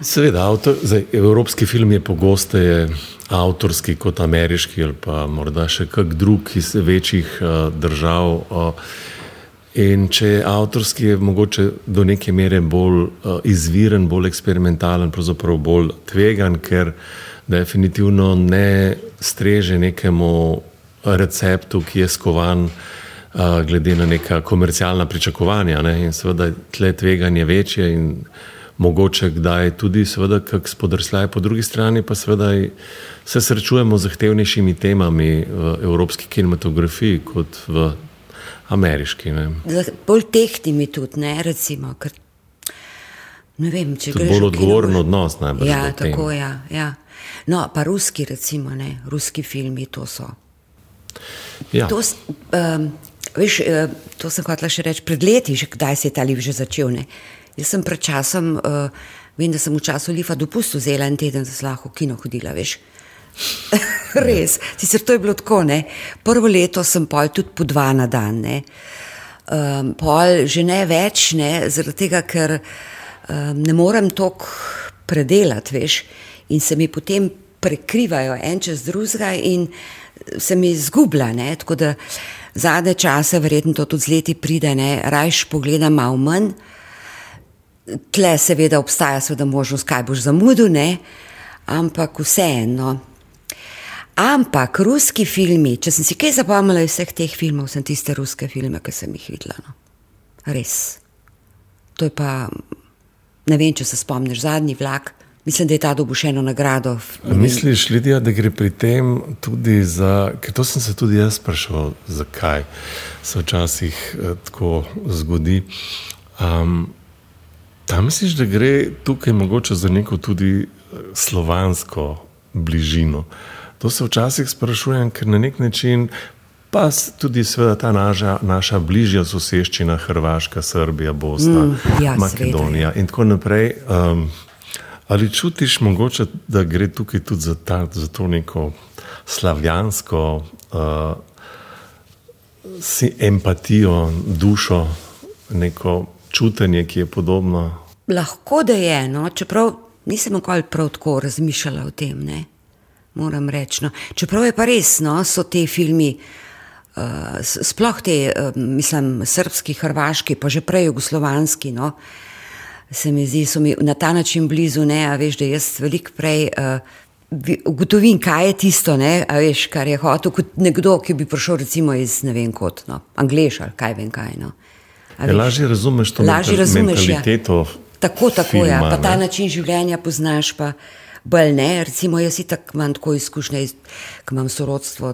Speaker 1: Seveda, avtor, zdaj, evropski film je pogosteje avtorski kot ameriški ali pa morda še kak drug iz večjih uh, držav. Uh, In če je avtorski, je mogoče do neke mere bolj uh, izviren, bolj eksperimentalen, pravzaprav bolj tvegan, ker definitivno ne streže nekemu receptu, ki je skovan uh, glede na neka komercialna pričakovanja. Ne? In seveda tle tveganje večje in mogoče kdaj tudi seveda kak spodrsljaj, po drugi strani pa seveda se srečujemo z zahtevnejšimi temami v evropski kinematografiji kot v ameriški. Ne.
Speaker 2: Bolj tehtimi tudi, ne, recimo. Ker, ne vem, če
Speaker 1: greš. Bolj odgovoren kino, odnos najbolj.
Speaker 2: Ja, tako. Ja, ja. No, pa ruski, recimo, ne, ruski filmi, to so.
Speaker 1: Ja.
Speaker 2: To, um, veš, uh, to sem hotela še reči pred leti, že kdaj se je ta liv že začel. Ne. Jaz sem pred časom, uh, vem, da sem v času lifa dopust vzela en teden, da sem lahko v kino hodila, veš. Res, sicer to je bilo tako. Ne? Prvo leto sem pol tudi po dva na dan, ne? Um, pol že ne več, ne? zaradi tega, ker um, ne morem toliko predelati, veš, in se mi potem prekrivajo en čez drugega se mi zgublja. Ne? Tako da zadnje čase, verjetno to tudi z leti pride, rajš pogledam malo manj. Tle seveda obstaja seveda možnost, kaj boš zamudil, ne? ampak vseeno. Ampak ruski filmi, če sem si kaj zapomnila iz vseh teh filmov, sem tiste ruske filme, ki sem jih videla. No. Res. To je pa, ne vem, če se spomniš, zadnji vlak. Mislim, da je ta dobil še eno nagrado.
Speaker 1: Misliš, Lidija, da gre pri tem tudi za, ker to sem se tudi jaz spraševal, zakaj se včasih eh, tako zgodi. Um, tam misliš, da gre tukaj mogoče za neko tudi slovansko bližino. To se včasih sprašujem, ker na nek način pa tudi ta naša, naša bližja soseščina, Hrvaška, Srbija, Bosna, mm, ja, Makedonija sveda, in tako naprej. Um, ali čutiš mogoče, da gre tukaj tudi za, ta, za to neko slavjansko uh, empatijo, dušo, neko čutenje, ki je podobno?
Speaker 2: Lahko da je, no? čeprav nisem nikoli prav tako razmišljala o tem. Ne? moram reči. No. Čeprav je pa res, no, so te filmi, uh, sploh te, uh, mislim, srpski, hrvaški, pa že prej jugoslovanski, no, se mi zdi, so mi na ta način blizu, ne, a veš, da jaz veliko prej. Uh, Ugotovim, kaj je tisto, ne, veš, kar je hotel kot nekdo, ki bi prišel recimo iz ne vem kot, no, Anglež ali kaj vem kaj. No.
Speaker 1: Je, lažje razumeš to lažje razumeš, ja. mentaliteto. Ja.
Speaker 2: Tako, tako, ja. filma, ja. Pa ta način življenja poznaš, pa bolj ne. Recimo, jaz tako imam tako izkušnje, ki imam sorodstvo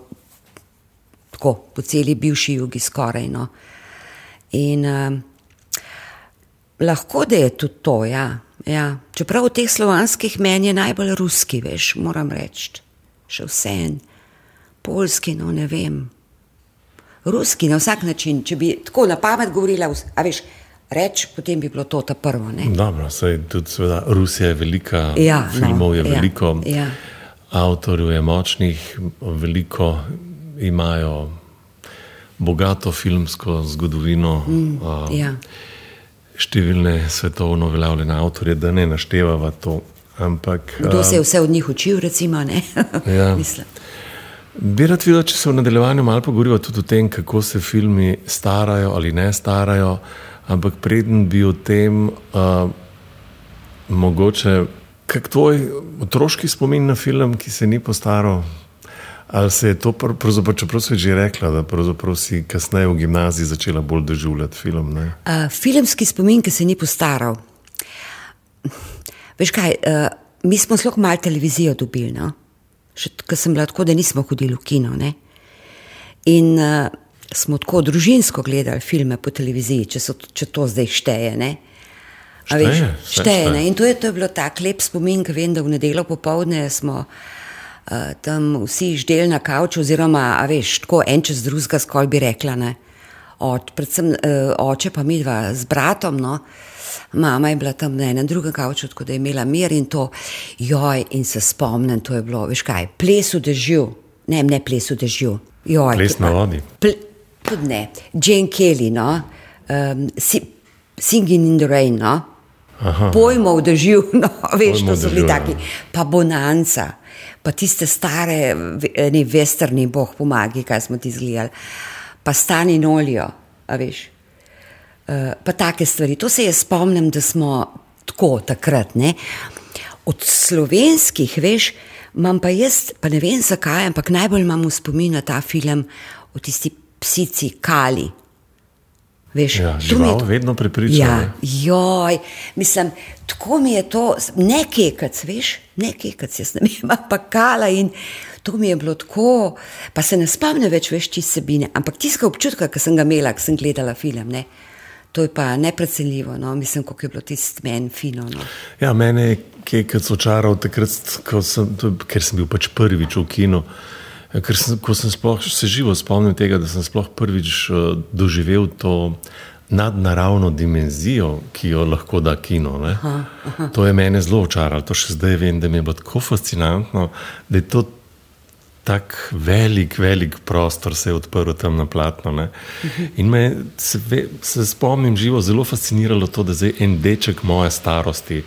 Speaker 2: tako, po celi bivši jugi skoraj. No. In uh, lahko da je tudi to. Ja. Ja. Čeprav v teh slovanskih meni je najbolj ruski, veš, moram reči, še vse en, polski, no ne vem. Ruski na vsak način, če bi tako na pamet govorila, a veš, reči, potem bi bilo to ta prvo. Ne?
Speaker 1: Dobro, saj tudi seveda, Rusija je velika,
Speaker 2: Ja, no,
Speaker 1: filmov je
Speaker 2: ja,
Speaker 1: veliko,
Speaker 2: ja.
Speaker 1: avtorjev je močnih, veliko imajo bogato filmsko zgodovino. Mm,
Speaker 2: Ja.
Speaker 1: Številne svetovno uveljavljene avtorje, da ne naštevava to. Ampak
Speaker 2: Kdo se je vse od njih učil, recimo?
Speaker 1: Ja.
Speaker 2: Mislim.
Speaker 1: bi rad videl, če se v nadaljevanju malo pogovoriva tudi o tem, kako se filmi starajo ali ne starajo. Ampak preden bi o tem, uh, mogoče, kak tvoj otroški spomin na film, ki se ni postaral. Ali se je to, pr- pravzaprav, čeprav si že rekla, da si kasneje v gimnaziji začela bolj doživljati film? Ne?
Speaker 2: Uh, filmski spomin, ki se ni postaral. Veš kaj, uh, mi smo zelo malo televizijo dobili, no? še ko sem bila tako, da nismo hodili v kino. Ne? In uh, smo tako družinsko gledali filme po televiziji, če, so, če to zdaj šteje. Ne?
Speaker 1: Šteje,
Speaker 2: veš, šteje.
Speaker 1: šteje.
Speaker 2: ne. In to je, to je bilo tako lep spomin, ker vem, da v nedeljo popovdne smo uh, tam vsi ždeli na kavču, oziroma, a veš, tako en čez drugega, skol bi rekla. Ne? Oč, predvsem uh, oče pa mi dva z bratom. No? Mama je bila tam na enem drugem kavču, tako da je imela mir in to, joj, in se spomnim, to je bilo, veš kaj, ples v dežju, ne, ne ples v dežju, joj.
Speaker 1: Ples na vodi.
Speaker 2: Ple, tudi ne, Jane Kelly, no, um, si, Singing in the Rain, no.
Speaker 1: Aha.
Speaker 2: Pojmo v dežju, no, veš,
Speaker 1: Pojmo
Speaker 2: to so bili
Speaker 1: ja.
Speaker 2: taki, pa bonanca, pa tiste stare, ve- ne, vesterni, boh pomagi, kaj smo ti zgledali, pa stani nolijo, a veš. Uh, pa take stvari. To se jaz spomnim, da smo tako takrat. Ne? Od slovenskih, veš, imam pa jaz, pa ne vem zakaj, ampak najbolj imam v spomin na ta film o tisti psici Kali. Veš,
Speaker 1: Ja,
Speaker 2: to mi je
Speaker 1: žival
Speaker 2: to-
Speaker 1: vedno prepriča,
Speaker 2: Ja,
Speaker 1: ne.
Speaker 2: joj, mislim, tako mi je to, ne kekac, veš, ne kekac, jaz ne vem, pa kala in to mi je bilo tako, pa se ne spomnim več več čist sebine, ampak tiska občutka, ki sem ga imela, ko sem gledala film, ne. To je pa neprecenljivo, no? mislim, kako je bilo tisto meni fino. No?
Speaker 1: Ja, mene je kekec očaral takrat, sem, to, ker sem bil pač prvič v kinu. Ker sem, ko sem sploh, se živo spomnil tega, da sem sploh prvič uh, doživel to nadnaravno dimenzijo, ki jo lahko da kino. Aha, aha. To je mene zelo očaralo, to še zdaj vem, da mi je bilo tako fascinantno, da je to tako velik, velik prostor se je odprl tam na platno. Ne? In me se, se spomnim živo zelo fasciniralo to, da zdaj en deček moje starosti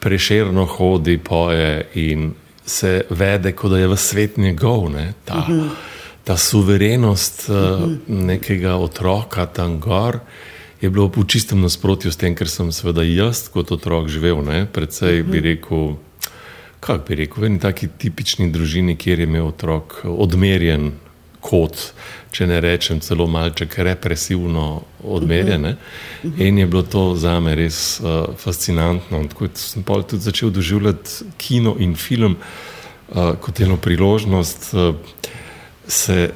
Speaker 1: prešerno hodi, poje in se vede, kot da je v svet njegov. Ne? Ta, ta suverenost uh, nekega otroka tam gor. Je bilo v čistem nasprotju s tem, kar sem seveda jaz kot otrok živel. Ne? Predvsej bi rekel, kako bi rekel, v eni taki tipični družini, kjer je imel otrok odmerjen kot, če ne rečem celo malček represivno odmerjen. Uh -huh. In je bilo to za me res uh, fascinantno. In Tako sem pol tudi začel doživljati kino in film uh, kot eno priložnost. Uh, se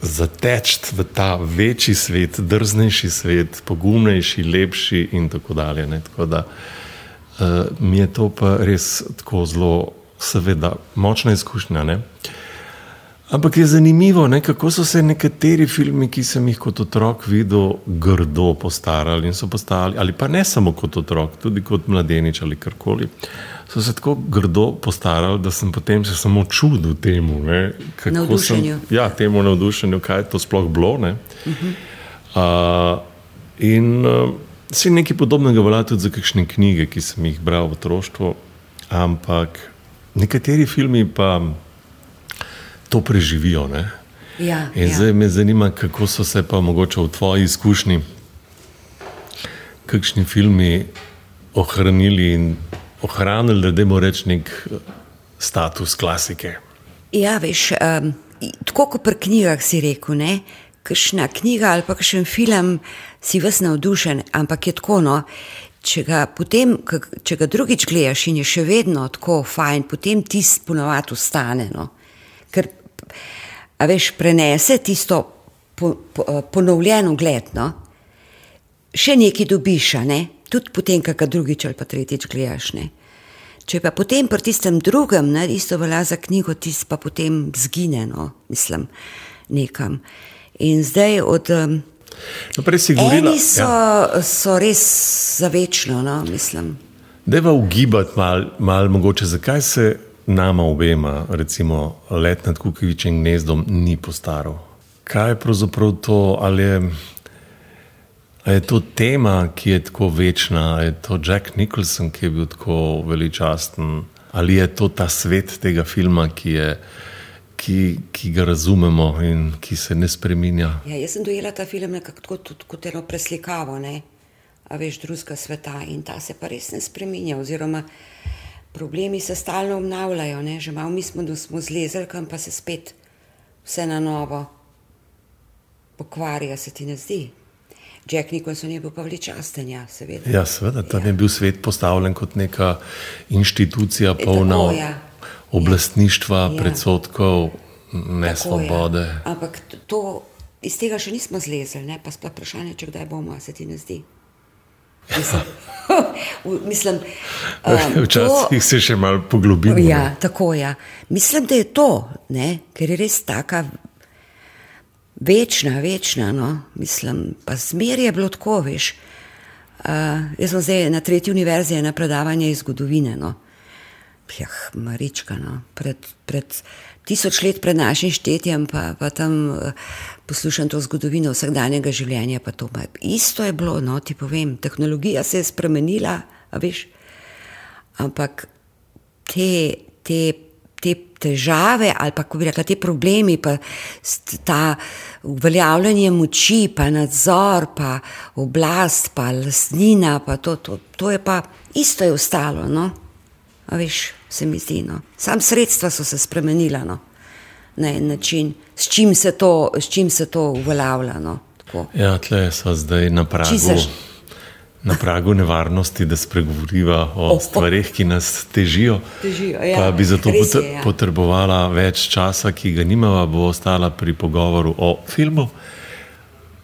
Speaker 1: zateči v ta večji svet, drznejši svet, pogumnejši, lepši in tako dalje. Ne? Tako da uh, mi je to pa res tako zelo, seveda, močna izkušnja. Ne? Ampak je zanimivo, ne, kako so se nekateri filmi, ki sem jih kot otrok videl, grdo postarali in so postali, ali pa ne samo kot otrok, tudi kot mladenič ali karkoli. So se tako grdo postarali, da sem potem se samo čudil temu, ne, kako
Speaker 2: Navdušenju.
Speaker 1: sem, ja, temu navdušenju, kaj je to sploh bilo. Ne. Uh -huh. uh, in uh, vse nekaj podobnega velja tudi za kakšne knjige, ki sem jih bral v otroštvu, ampak nekateri filmi pa to preživijo. Ne?
Speaker 2: Ja,
Speaker 1: In
Speaker 2: ja.
Speaker 1: zdaj me zanima, kako so se pa mogoče v tvoji izkušnji, kakšni filmi ohranili in ohranili, da dajmo reči, nek eh, status klasike.
Speaker 2: Ja, veš, um, tako kot pri knjigah si rekel, ne. Kakšna knjiga ali pa kakšen film si vas navdušen, ampak je tako, no, če ga, potem, če ga drugič gledaš in je še vedno tako fajn, potem tisti ponovadi ostane. No. A veš, prenese tisto po, po, eh, ponovljeno gled. No. Še nekaj dobiš, ne? tudi potem, ga drugič ali pa tretjič gledaš. Ne? Če pa potem pri tistem drugem, ne, isto velja za knjigo, tisti pa potem zgine, no, mislim, nekam. In zdaj od. Um,
Speaker 1: No, prej si govorila,
Speaker 2: Eni so, ja. so res za večno, no, mislim.
Speaker 1: Deva ugibati malo, mal, mogoče, zakaj se nama obema, recimo, let nad Kukovičem gnezdom ni postaral. Kaj je pravzaprav to, ali je, ali je to tema, ki je tako večna, ali je to Jack Nicholson, ki je bil tako veličasten, ali je to ta svet tega filma, ki, je, ki, ki ga razumemo in ki se ne spreminja.
Speaker 2: Ja, jaz sem dojela ta film nekako kot, kot eno preslikavo, ne? a veš, drugega sveta in ta se pa res ne spreminja. Oziroma, problemi se stalno obnavljajo, ne? že malo mi smo, da smo zlezli, kam pa se spet vse na novo pokvarja, se ti ne zdi. Jack Nicholson je bil pa veličasten, ja, seveda.
Speaker 1: Ja, seveda, tam ja. je bil svet postavljen kot neka inštitucija, polna
Speaker 2: tako, ja.
Speaker 1: oblastništva,
Speaker 2: Ja.
Speaker 1: predsotkov,
Speaker 2: Tako je.
Speaker 1: nesvobode.
Speaker 2: Ampak to, iz tega še nismo zlezli, ne? pa sploh vprašanje, če kdaj bomo, se ti ne zdi. Mislim, mislim um,
Speaker 1: Včasih se še malo poglobimo.
Speaker 2: Ja, tako je. Ja. Mislim, da je to, ne? ker je res taka večna, večna. No? Mislim, pa zmer je bilo tako, veš. Uh, jaz sem zdaj na tretji univerzi na predavanje iz zgodovine. No? Jah, Marička, no? pred, pred tisoč let pred našim štetjem, pa, pa tam uh, poslušam to zgodovino vsakdanjega življenja. to, pa Isto je bilo, no, ti povem, tehnologija se je spremenila, veš, ampak te, te, te težave ali pa, kako bi rekla, te problemi, pa ta uveljavljanje moči, pa nadzor, pa oblast, pa lastnina, pa to, to, to je pa isto je ostalo. No? A veš, se mi zdi. No? Sam sredstva so se spremenila no? na en način, s čim se to, čim se to uveljavlja. No? Tako.
Speaker 1: Ja, tle smo zdaj na pragu,
Speaker 2: Čisto š-
Speaker 1: na pragu nevarnosti, da spregovoriva o
Speaker 2: O, o.
Speaker 1: stvarih, ki nas težijo.
Speaker 2: Težijo, ja.
Speaker 1: Pa bi zato
Speaker 2: Res
Speaker 1: pot
Speaker 2: je, ja.
Speaker 1: potrebovala več časa, ki ga nimava, bo ostala pri pogovoru o filmu.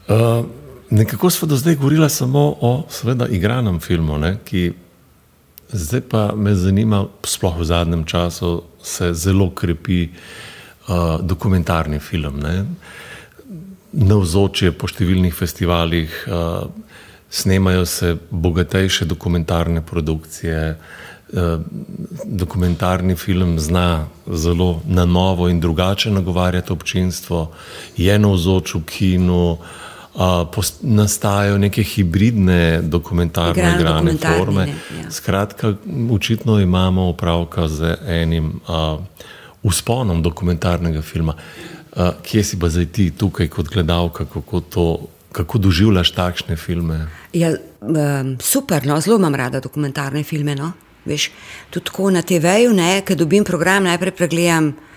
Speaker 1: Uh, nekako smo do zdaj govorili samo o, seveda, igranem filmu, ne, ki zdaj pa me zanima, sploh v zadnjem času se zelo krepi uh, dokumentarni film. Ne navzočje po številnih festivalih, uh, snemajo se bogatejše dokumentarne produkcije. Uh, dokumentarni film zna zelo na novo in drugače nagovarjati občinstvo, je navzoč v kinu, uh, post, nastajajo neke hibridne dokumentarne igrane
Speaker 2: dokumentarne,
Speaker 1: forme.
Speaker 2: ja.
Speaker 1: Skratka, očitno imamo opravka z enim uh, usponom dokumentarnega filma. Uh, kje si pa zdaj ti tukaj kot gledalka, kako, to, kako doživljaš takšne filme?
Speaker 2: Ja, um, super, no, zelo imam rada dokumentarne filme. No. Veš, tudi tako na TV-ju, ko dobim program, najprej pregledam eh,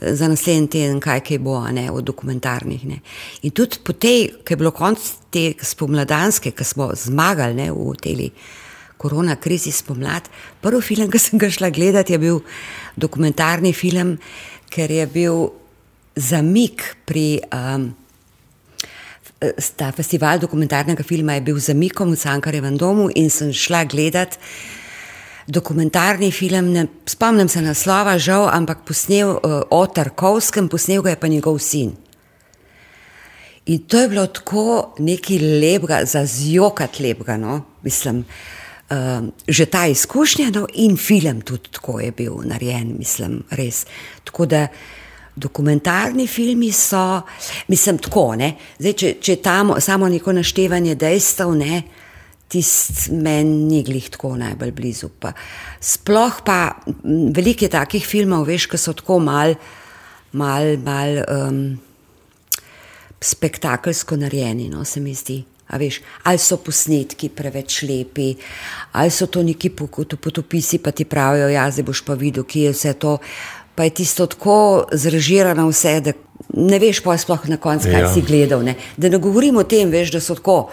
Speaker 2: za naslednji teden, kaj, kaj bo ne, od dokumentarnih. Ne. In tudi po tej, ki je bilo konc te spomladanske, ki smo zmagali ne, v tej korona krizi spomlad, prvi film, ki sem ga šla gledati, je bil dokumentarni film, ker je bil zamik pri. Um, ta festival dokumentarnega filma je bil zamikom v Cankarjevem domu in sem šla gledati dokumentarni film. Ne, spomnim se naslova, žal, ampak posnel uh, o Tarkovskem, posnel ga je pa njegov sin. In to je bilo tako nekaj lepega, za zjokat lepega, no? mislim. Uh, že ta izkušnja, no, in film tudi tako je bil narejen, mislim, res. Tako da dokumentarni filmi so, mislim, tako. Ne? Zdaj, če, če tam samo neko naštevanje dejstev, ne, tisti meni ni glih tako najbolj blizu. Pa. Sploh pa veliko je takih filmov, veš, ki so tako mal, mal, mal um, spektakelsko narejeni, no, se mi zdi. A veš, ali so posnetki preveč lepi, ali so to neki potopisi, pa ti pravijo, ja, zdaj boš pa videl, kje je vse to. Pa je tisto tako zrežirano vse, da ne veš pa sploh na koncu, kaj
Speaker 1: Ja.
Speaker 2: si gledal. Ne. Da ne govorim o tem, veš, da so tako.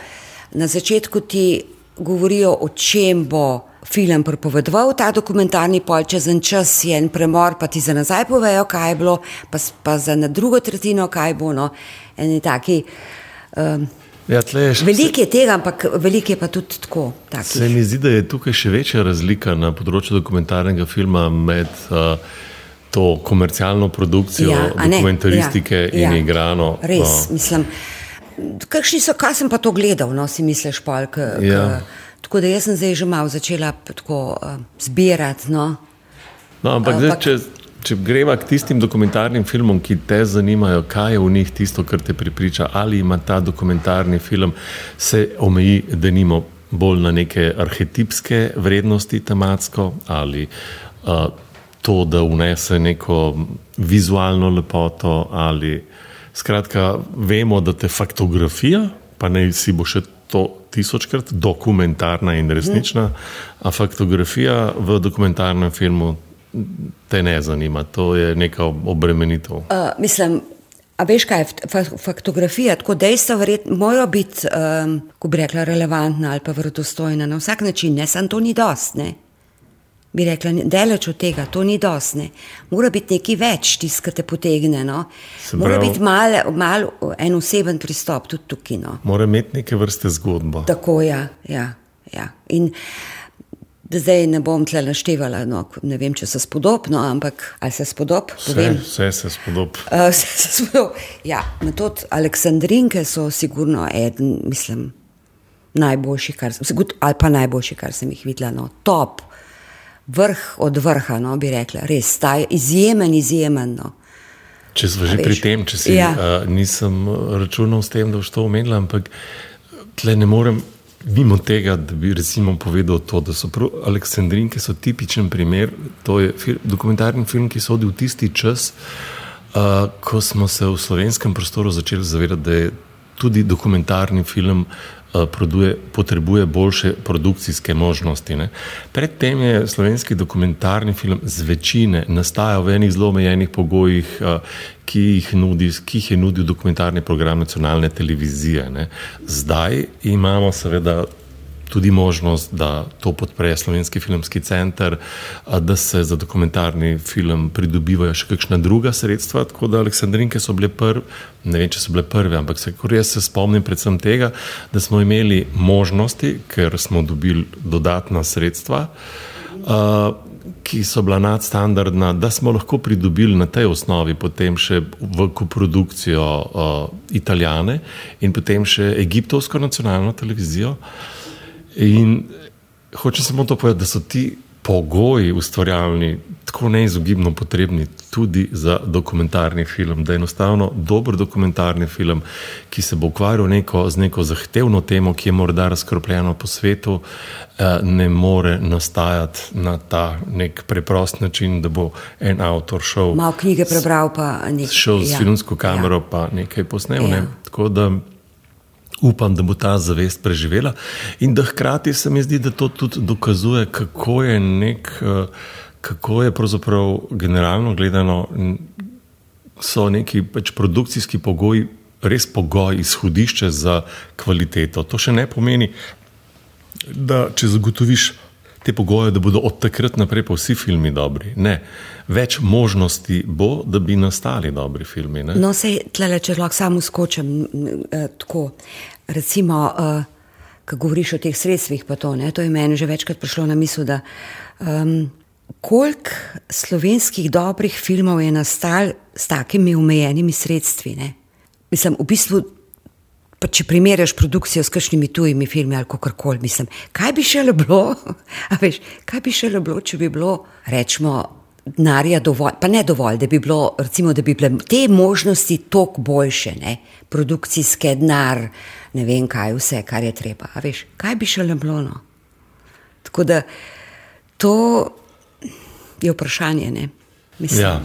Speaker 2: Na začetku ti govorijo, o čem bo film pripovedoval, ta dokumentarni pol, čez en čas je en premor, pa ti za nazaj povejo, kaj je bilo, pa, pa za na drugo tretjino, kaj bo. No. Eni taki. Um,
Speaker 1: Ja,
Speaker 2: Veliko je tega, ampak veliko je pa tudi tako.
Speaker 1: Se
Speaker 2: takih.
Speaker 1: mi zdi, da je tukaj še večja razlika na področju dokumentarnega filma med uh, to komercialno produkcijo
Speaker 2: Ja,
Speaker 1: dokumentaristike
Speaker 2: ja,
Speaker 1: in
Speaker 2: ja.
Speaker 1: igrano.
Speaker 2: Res,
Speaker 1: uh,
Speaker 2: mislim. Kakšni so, kaj sem pa to gledal, no si misliš, polk.
Speaker 1: Ja.
Speaker 2: Tako da jaz sem zdaj že malo začela tako uh, zbirati. No.
Speaker 1: No, ampak,
Speaker 2: Ampak-
Speaker 1: ampak... Zdaj, če, če greva k tistim dokumentarnim filmom, ki te zanimajo, kaj je v njih tisto, kar te pripriča, ali ima ta dokumentarni film se omeji, da nimo bolj na neke arhetipske vrednosti tematsko ali uh, to, da vnese neko vizualno lepoto ali skratka, vemo, da te faktografija, pa ne si bo še to tisočkrat dokumentarna in resnična, a faktografija v dokumentarnem filmu te ne zanima, to je neka obremenitev.
Speaker 2: Uh, mislim, a veš kaj, fa faktografija, tako dejstva morajo biti, um, ko bi rekla, relevantna ali pa verodostojna na vsak način, ne samo to ni dost, ne. Bi rekla, daleč od tega, to ni dost, ne. Mora biti nekaj več, tiskate potegne, no.
Speaker 1: Se
Speaker 2: Mora biti mal, mal en oseben pristop tudi tukaj, no.
Speaker 1: Mora imeti neke vrste zgodbo.
Speaker 2: Tako, ja, ja, ja. In da zdaj ne bom tle naštevala, no, ne vem, če se spodobno, ampak ali se spodob,
Speaker 1: Vse,
Speaker 2: povem.
Speaker 1: vse se spodob.
Speaker 2: Uh, se, se smo, ja, metod Aleksandrinke so sigurno eden, mislim, najboljši, kar sem, ali pa najboljši, kar sem jih videla, no, top, vrh od vrha, no, bi rekla, res, ta je izjemen, izjemen, no.
Speaker 1: Če smo že pri tem, če si,
Speaker 2: Ja.
Speaker 1: uh, nisem računal s tem, da boš to omenila, ampak tle ne morem mimo tega, da bi recimo povedal to, da so prav Aleksandrinke so tipičen primer, to je fil, dokumentarni film, ki sodi v tisti čas, uh, ko smo se v slovenskem prostoru začeli zavedati, da je tudi dokumentarni film uh, produje, potrebuje boljše produkcijske možnosti. Ne. Predtem je slovenski dokumentarni film z večine nastajal v enih zelo omejenih pogojih, uh, ki jih, nudi, ki jih je nudil dokumentarni program nacionalne televizije. Ne. Zdaj imamo seveda tudi možnost, da to podpre Slovenski filmski center, da se za dokumentarni film pridobivajo še kakšna druga sredstva. Tako da Aleksandrinke so bile prve, ne vem, če so bile prve, ampak se, jaz se spomnim predvsem tega, da smo imeli možnosti, ker smo dobili dodatna sredstva. Uh, ki so bila nadstandardna, da smo lahko pridobili na tej osnovi potem še v koprodukcijo uh, Italijane in potem še Egiptovsko nacionalno televizijo. In hočem samo to povedati, da so ti pogoji ustvarjalni tako neizogibno potrebni tudi za dokumentarni film, da je enostavno dober dokumentarni film, ki se bo ukvarjal neko, z neko zahtevno temo, ki je morda razkropljena po svetu, eh, ne more nastajati na ta nek preprost način, da bo en avtor šel,
Speaker 2: Malo knjige prebral, pa nekaj.
Speaker 1: šel z filmsko kamero ja. pa nekaj posnel. Ne?
Speaker 2: Ja.
Speaker 1: Tako da upam, da bo ta zavest preživela in da hkrati se mi zdi, da to tudi dokazuje, kako je nek, eh, kako je pravzaprav generalno gledano, so neki pač produkcijski pogoji res pogoj, izhodišče za kvaliteto. To še ne pomeni, da če zagotoviš te pogoje, da bodo od takrat naprej pa vsi filmi dobri. Ne. Več možnosti bo, da bi nastali dobri filmi. Ne?
Speaker 2: No, sej tle, če lahko samo skočim eh, tako. Recimo, eh, ko govoriš o teh sredstvih, pa to, ne, to je meni že večkrat prišlo na misel, da um, koliko slovenskih dobrih filmov je nastal s takimi omejenimi sredstvi. Ne? Mislim, v bistvu, pa če primerjaš produkcijo s kakšnimi tujimi filmi ali kako koli, mislim, kaj bi še bilo, veš, kaj bi še bilo, če bi bilo, rečemo, denarja dovolj, pa ne dovolj, da bi bilo, recimo, da bi bile te možnosti toliko boljše, ne? produkcijske denar, ne vem kaj, vse, kar je treba. A veš, kaj bi še bilo? No? Tako da to je vprašanje. Ne? Mislim,
Speaker 1: Ja,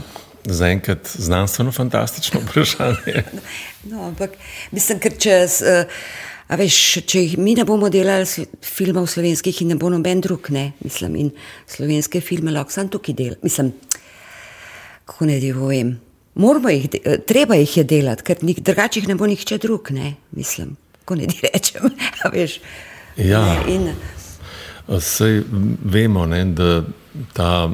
Speaker 1: zaenkrat znanstveno fantastično vprašanje.
Speaker 2: No, ampak mislim, ker če, eh, a veš, če jih mi ne bomo delali filmov slovenskih in ne bo noben drug, ne, mislim, in slovenske filme lahko sam tukaj delam. Mislim, kako ne ti povem. Moramo jih, eh, treba jih je delati, ker drugače jih ne bo nihče drug, ne, mislim, kako ne ti rečem, a veš.
Speaker 1: Ja.
Speaker 2: Ne, In,
Speaker 1: Sej vemo, ne, da ta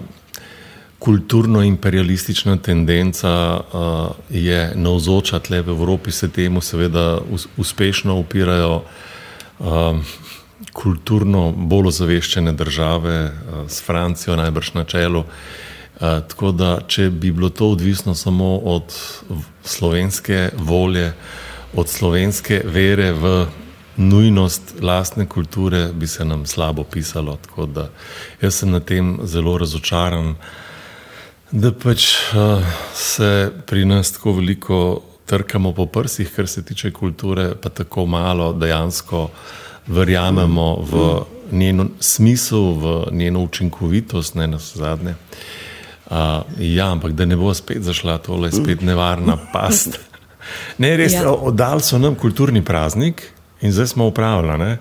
Speaker 1: kulturno-imperialistična tendenca uh, je navzoča tle v Evropi, se temu seveda us, uspešno upirajo um, kulturno bolj ozaveščene države, uh, s Francijo najbrž na čelu. Uh, tako da, če bi bilo to odvisno samo od slovenske volje, od slovenske vere v nujnost lastne kulture, bi se nam slabo pisalo. Tako da jaz sem na tem zelo razočaran, da pač uh, se pri nas tako veliko trkamo po prsih, kar se tiče kulture, pa tako malo dejansko verjamemo v njen smisel, v njeno učinkovitost, ne na zadnje. Uh, ja, ampak da ne bo spet zašla tole, spet nevarna past. Ne, res, ja. oddali so nam kulturni praznik in zdaj smo upravljali.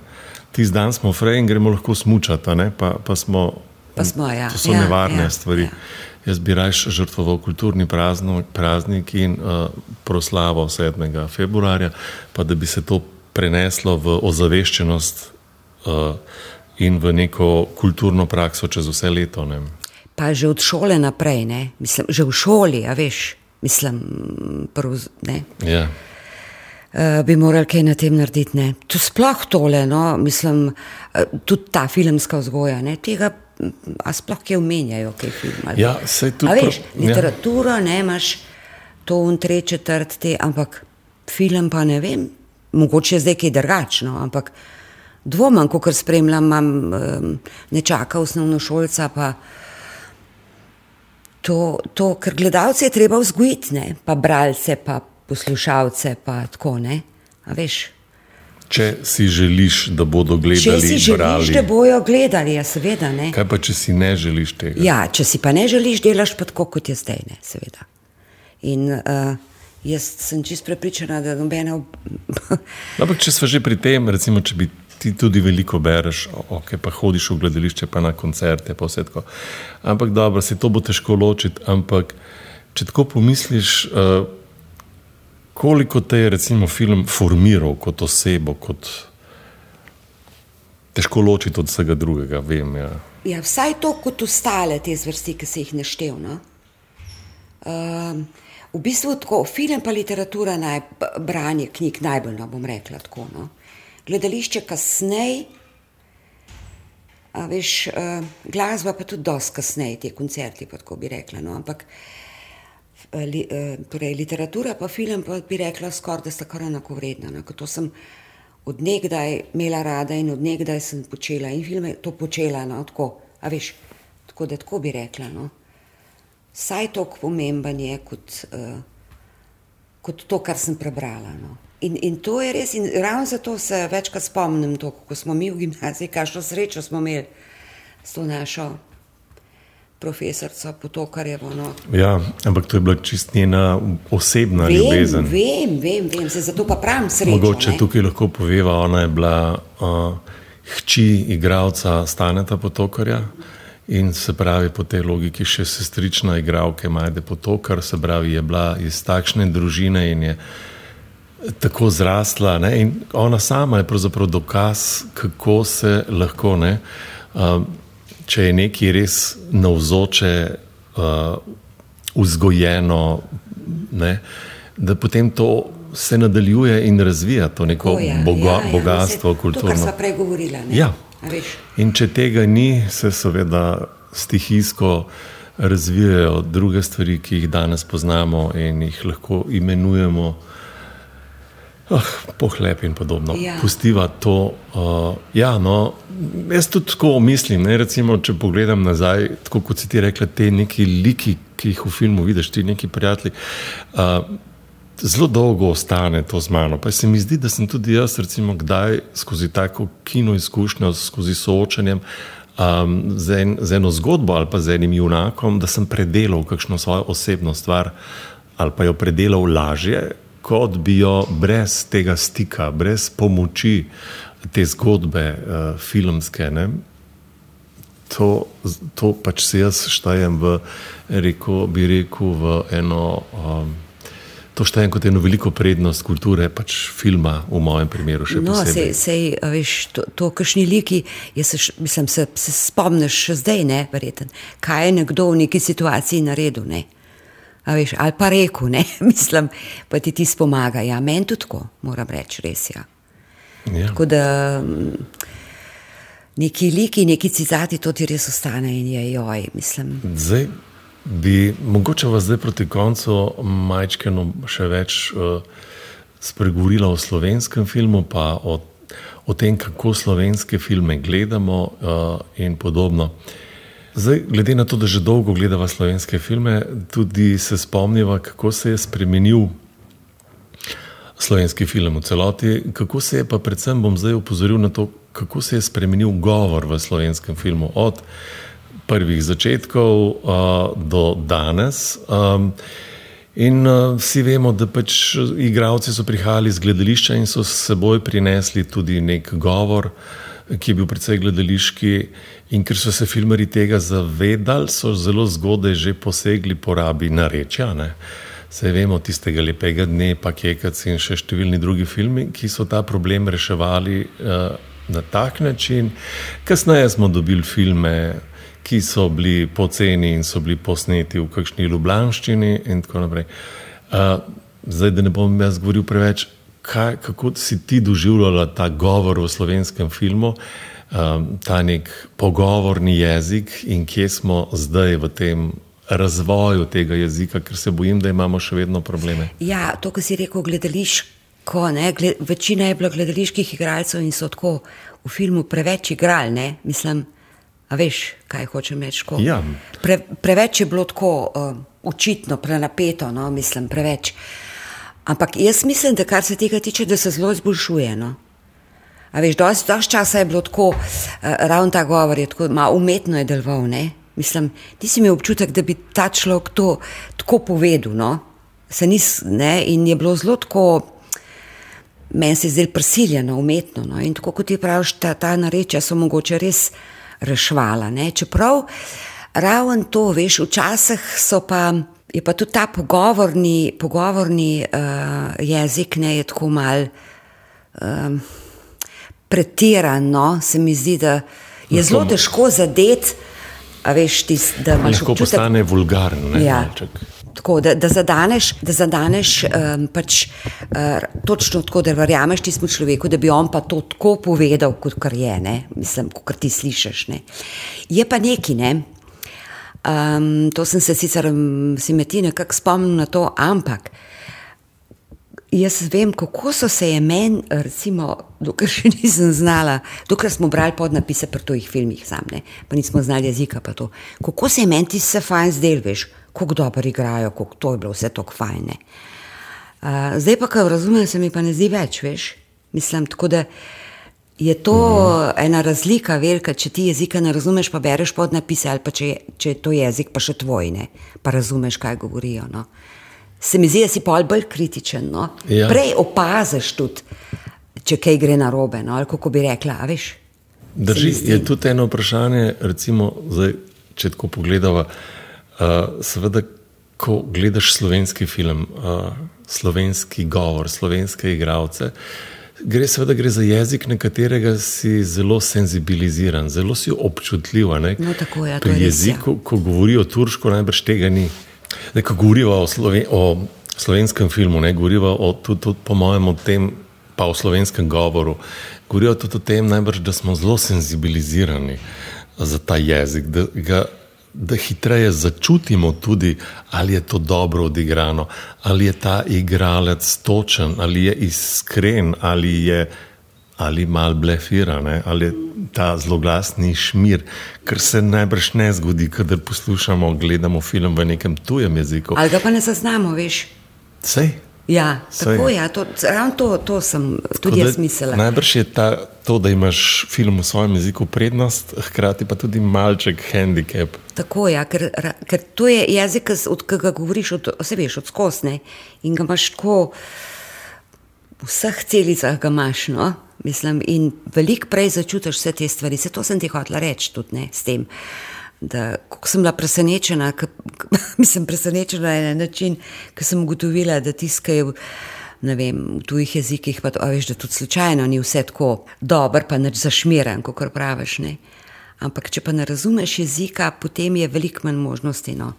Speaker 1: Ti zdaj smo frej in gremo lahko smučati, pa, pa smo.
Speaker 2: Pa smo ja.
Speaker 1: To so
Speaker 2: ja,
Speaker 1: nevarne
Speaker 2: ja,
Speaker 1: stvari.
Speaker 2: Ja.
Speaker 1: Jaz bi raje žrtvoval kulturni prazno, praznik in uh, proslavo 7. februarja, pa da bi se to preneslo v ozaveščenost uh, in v neko kulturno prakso čez vse leto. Ne.
Speaker 2: Pa že od šole naprej, ne? mislim, že v šoli, a veš, mislim, prv, ne.
Speaker 1: Ja.
Speaker 2: Uh, bi morali kaj na tem narediti. Ne? To sploh tole, no? mislim, uh, tudi ta filmska vzgoja, ne? tega a sploh kaj omenjajo, kaj film. ali-
Speaker 1: Ja, saj tudi
Speaker 2: A veš,
Speaker 1: ja.
Speaker 2: literaturo ne imaš, to in tre četrt te, ampak film pa ne vem, mogoče je zdaj kaj drugačno, ampak dvomam, ko kar spremljam, imam um, nečaka osnovnošolca, pa to, to ker gledalce je treba vzgojiti, ne, pa bralce, pa poslušalce, pa tako ne, a veš.
Speaker 1: Če si želiš, da bodo
Speaker 2: Če
Speaker 1: gledali,
Speaker 2: si želiš,
Speaker 1: brali,
Speaker 2: da bojo gledali, ja, seveda ne.
Speaker 1: kaj pa če si ne želiš tega?
Speaker 2: Ja, če si pa ne želiš, delaš pa tako, kot je zdaj, ne, seveda. In uh, jaz sem čist prepričana, da nobena. ob-
Speaker 1: Ampak če smo že pri tem, recimo, če bi ti tudi veliko bereš, ok, pa hodiš v gledališče, pa na koncerte, pa vse tako. Ampak dobro, se to bo težko ločiti, ampak če tako pomisliš, uh, koliko te je recimo film formiral kot osebo, kot težko ločiti od vsega drugega, vem. Ja.
Speaker 2: ja, vsaj to kot ostale te zvrsti, ki se jih naštel. No? Um, v bistvu tako, film pa literatura, naj, branje knjig najbolj, no bom rekla tako. No? Gledališče kasneje, veš, uh, glasba pa tudi dosti kasneje, te koncerti, pa tako bi rekla. No? Ampak eh, li, eh, torej, literatura pa film pa bi rekla skoraj, da sta kar enako vredna. No? To sem odnegdaj imela rada in odnegdaj sem počela in filme to počela, no, tako, a veš, tako da tako bi rekla. No. Saj toliko pomemben je kot, uh, kot to, kar sem prebrala. No. In, in to je res, in ravno zato se večkrat spomnim, to, ko smo mi v gimnaziji, kakšno srečo smo imeli s to našo profesorico Potokarjevo. No.
Speaker 1: Ja, ampak to je bila čist njena osebna
Speaker 2: Vem,
Speaker 1: ljubezen.
Speaker 2: vem, vem, vem, se zato pa pravim srečo.
Speaker 1: Mogoče
Speaker 2: ne.
Speaker 1: tukaj lahko poveva, ona je bila uh, hči igralca Staneta Potokarja in se pravi po tej logiki še sestrična igralke Majde Potokar, se pravi je bila iz takšne družine in je tako zrasla. Ne? In ona sama je pravzaprav dokaz, kako se lahko, ne, um, če je nekaj res navzoče, uh, vzgojeno, ne, da potem to se nadaljuje in razvija to neko
Speaker 2: Tako je,
Speaker 1: boga,
Speaker 2: ja, ja,
Speaker 1: bogatstvo,
Speaker 2: vse To, kar
Speaker 1: kulturno.
Speaker 2: smo prej govorili.
Speaker 1: Ja. In če tega ni, se seveda stihijsko razvijajo druge stvari, ki jih danes poznamo in jih lahko imenujemo oh, pohlep in podobno.
Speaker 2: Ja.
Speaker 1: Pustiva to. Uh, ja, no, jaz tudi tako mislim. Ne, recimo, če pogledam nazaj, tako kot si ti rekla, te neki liki, ki jih v filmu vidiš, ti neki prijatelji. Uh, Zelo dolgo ostane to z mano. Pa se mi zdi, da sem tudi jaz, recimo, kdaj skozi tako kino izkušnjo, skozi soočanjem um, z, en, z eno zgodbo ali pa z enim junakom, da sem predelal kakšno svojo osebno stvar ali pa jo predelal lažje, kot bi jo brez tega stika, brez pomoči te zgodbe uh, filmske. Ne? To, to pač se jaz štejem v, rekel, bi rekel, v eno. Um, To štejem kot eno veliko prednost kulture, pač filma, v mojem primeru še
Speaker 2: no,
Speaker 1: posebej.
Speaker 2: sej, sej, a veš, to, to kakšni liki, jaz se, mislim, se, se spomniš še zdaj, ne, verjeten, kaj je nekdo v neki situaciji naredil, ne. A veš, ali pa rekel, ne, mislim, pa ti ti pomaga. Ja, meni tudi tako, moram reči, res ja.
Speaker 1: Ja.
Speaker 2: Tako da mm, neki liki, neki citati, to ti res ostane in je joj, mislim.
Speaker 1: Zdaj bi mogoče vas zdaj proti koncu majčkeno še več uh, spregovorila o slovenskem filmu, pa o, o tem, kako slovenske filme gledamo uh, in podobno. Zdaj, glede na to, da že dolgo gledava slovenske filme, tudi se spomniva, kako se je spremenil slovenski film v celoti, kako se je pa predvsem, bom zdaj upozoril na to, kako se je spremenil govor v slovenskem filmu od prvih začetkov uh, do danes. Um, In uh, vsi vemo, da pač igravci so prihajali iz gledališča in so s seboj prinesli tudi nek govor, ki je bil precej gledališki. In ker so se filmari tega zavedali, so zelo zgodaj že posegli po rabi narečja. Vse vemo, tistega lepega dne, pa Kekac in še številni drugi filmi, ki so ta problem reševali uh, na tak način. Kasneje smo dobili filme ki so bili poceni in so bili posneti v kakšni ljubljanščini in tako naprej. Uh, zdaj, da ne bom jaz govoril preveč, kaj, kako si ti doživljala ta govor v slovenskem filmu, um, ta nek pogovorni jezik in kje smo zdaj v tem. Razvoju tega jezika, ker se bojim, da imamo še vedno probleme.
Speaker 2: Ja, to, kar si rekel, gledališko, ne, gled, večina je bilo gledaliških igralcev in so tako v filmu preveč igrali. Mislim, A veš, kaj hočem reči?
Speaker 1: Ja.
Speaker 2: Pre, preveč je bilo tako uh, očitno, prenapeto, no, mislim, preveč. Ampak jaz mislim, da kar se tega tiče, da se zelo izboljšuje. No. A veš, dosti časa je bilo tako, uh, ravno ta govor je tako, malo umetno je deloval. Mislim, ti si imel občutek, da bi ta človek to tako povedal. No. Se nis, ne, in je bilo zelo tako, meni se je zdelo prisiljeno, umetno. No. In tako kot ti praviš, ta, ta narečja so mogoče res rešvala. Ne? Čeprav ravno to, veš, včasih so pa. Je pa tudi ta pogovorni, pogovorni uh, jezik, ne je tako mal um, pretiran. No? Se mi zdi, da je zelo težko zadeti, veš, tis, da
Speaker 1: imaš lahko občutek, postane vulgaren. Ne,
Speaker 2: ja. Tako, da, da zadaneš, da zadaneš um, pač, uh, točno tako, da verjameš tistemu človeku, da bi on pa to tako povedal, kot kar je, ne? mislim, kot ti slišiš. Ne? Je pa neki, ne. Um, to sem se sicer, si me ti nekako spomnil na to, ampak jaz vem, kako so se je meni, recimo, dokler še nisem znala, dokler smo brali podnapise pri tujih filmih, sam, ne, pa nismo znali jezika, pa to, kako se je meni ti se fajn zdel, veš kako dobro igrajo, kako to je bilo vse tako fajne. Uh, zdaj pa, ko razumem, se mi pa ne zdi več, veš. Mislim, tako da je to mm. ena razlika velika, če ti jezika ne razumeš, pa bereš pod napise, ali pa če, če je to jezik pa še tvoj, ne, pa razumeš, kaj govorijo. No. Se mi zdi, da si pol bolj kritičen. No. Ja. Prej opaziš tudi, če kaj gre na robe, no, ali kako bi rekla, veš.
Speaker 1: Drži, je tudi eno vprašanje, recimo, zdaj, če tako pogledamo. Uh, seveda, ko gledaš slovenski film, uh, slovenski govor, slovenske igralce, gre seveda gre za jezik, na katerega si zelo senzibiliziran, zelo si občutljiv.
Speaker 2: No, tako, ja,
Speaker 1: Pri jeziku, ja. ko govorijo turško, najbrž tega ni. Ne, ko govorijo o, Sloven o slovenskem filmu, ne govorijo o, tudi, tudi po mojem o tem, pa o slovenskem govoru, govorijo tudi o tem, najbrž, da smo zelo senzibilizirani za ta jezik. Da, da hitreje začutimo tudi, ali je to dobro odigrano, ali je ta igralec točen, ali je iskren, ali je ali mal blefira, ne? ali je ta zloglasni šmir, kar se najbrž ne zgodi, kadar poslušamo, gledamo film v nekem tujem jeziku.
Speaker 2: Ali ga pa ne zaznamo, veš?
Speaker 1: Sej.
Speaker 2: Ja, tako je. Ja, to, ravno to, to sem tudi jaz mislila.
Speaker 1: Najbrž je ta, to, da imaš film v svojem jeziku prednost, hkrati pa tudi malček handicap.
Speaker 2: Tako je, ja, ker, ker to je jezik, od katerega govoriš, od, vse veš, od skosne in ga imaš tako, v vseh celicah ga imaš. No? Mislim, in veliko prej začutiš vse te stvari. Se to sem ti hotela reči tudi ne, s tem. Uh, da sem bila presenečena, mislim, presenečena na način, ki sem ugotovila, da tiskajo v tujih jezikih, pa to, veš, da tudi slučajno ni vse tako dobro, pa neč zašmiren, kot praviš. Ne? Ampak, če pa ne razumeš jezika, potem je veliko manj možnosti, no,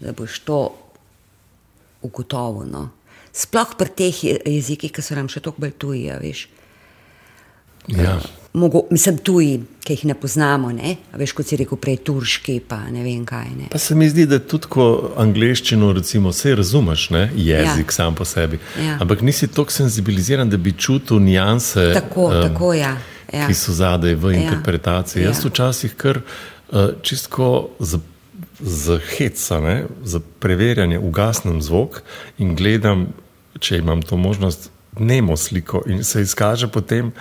Speaker 2: da boš to ugotovil. No. Sploh pri teh jezikih, ki so nam še toliko bolj tuji, veš.
Speaker 1: Ja.
Speaker 2: mogo, mislim, tuji, ki jih ne poznamo. Ne? Veš, kot si rekel, prej turški, pa ne vem kaj. Ne?
Speaker 1: Pa se mi zdi, da tudi ko angliščino, recimo, vse razumeš, ne? jezik ja. sam po sebi. Ja. Ampak nisi tako senzibiliziran, da bi čutil nianse,
Speaker 2: tako, um, tako, ja. Ja.
Speaker 1: ki so zadaj v ja. interpretaciji. Ja. Jaz včasih kar uh, čistko za. Z heca, ne, za preverjanje, ugasnem zvok in gledam, če imam to možnost, nemo sliko. In se izkaže potem,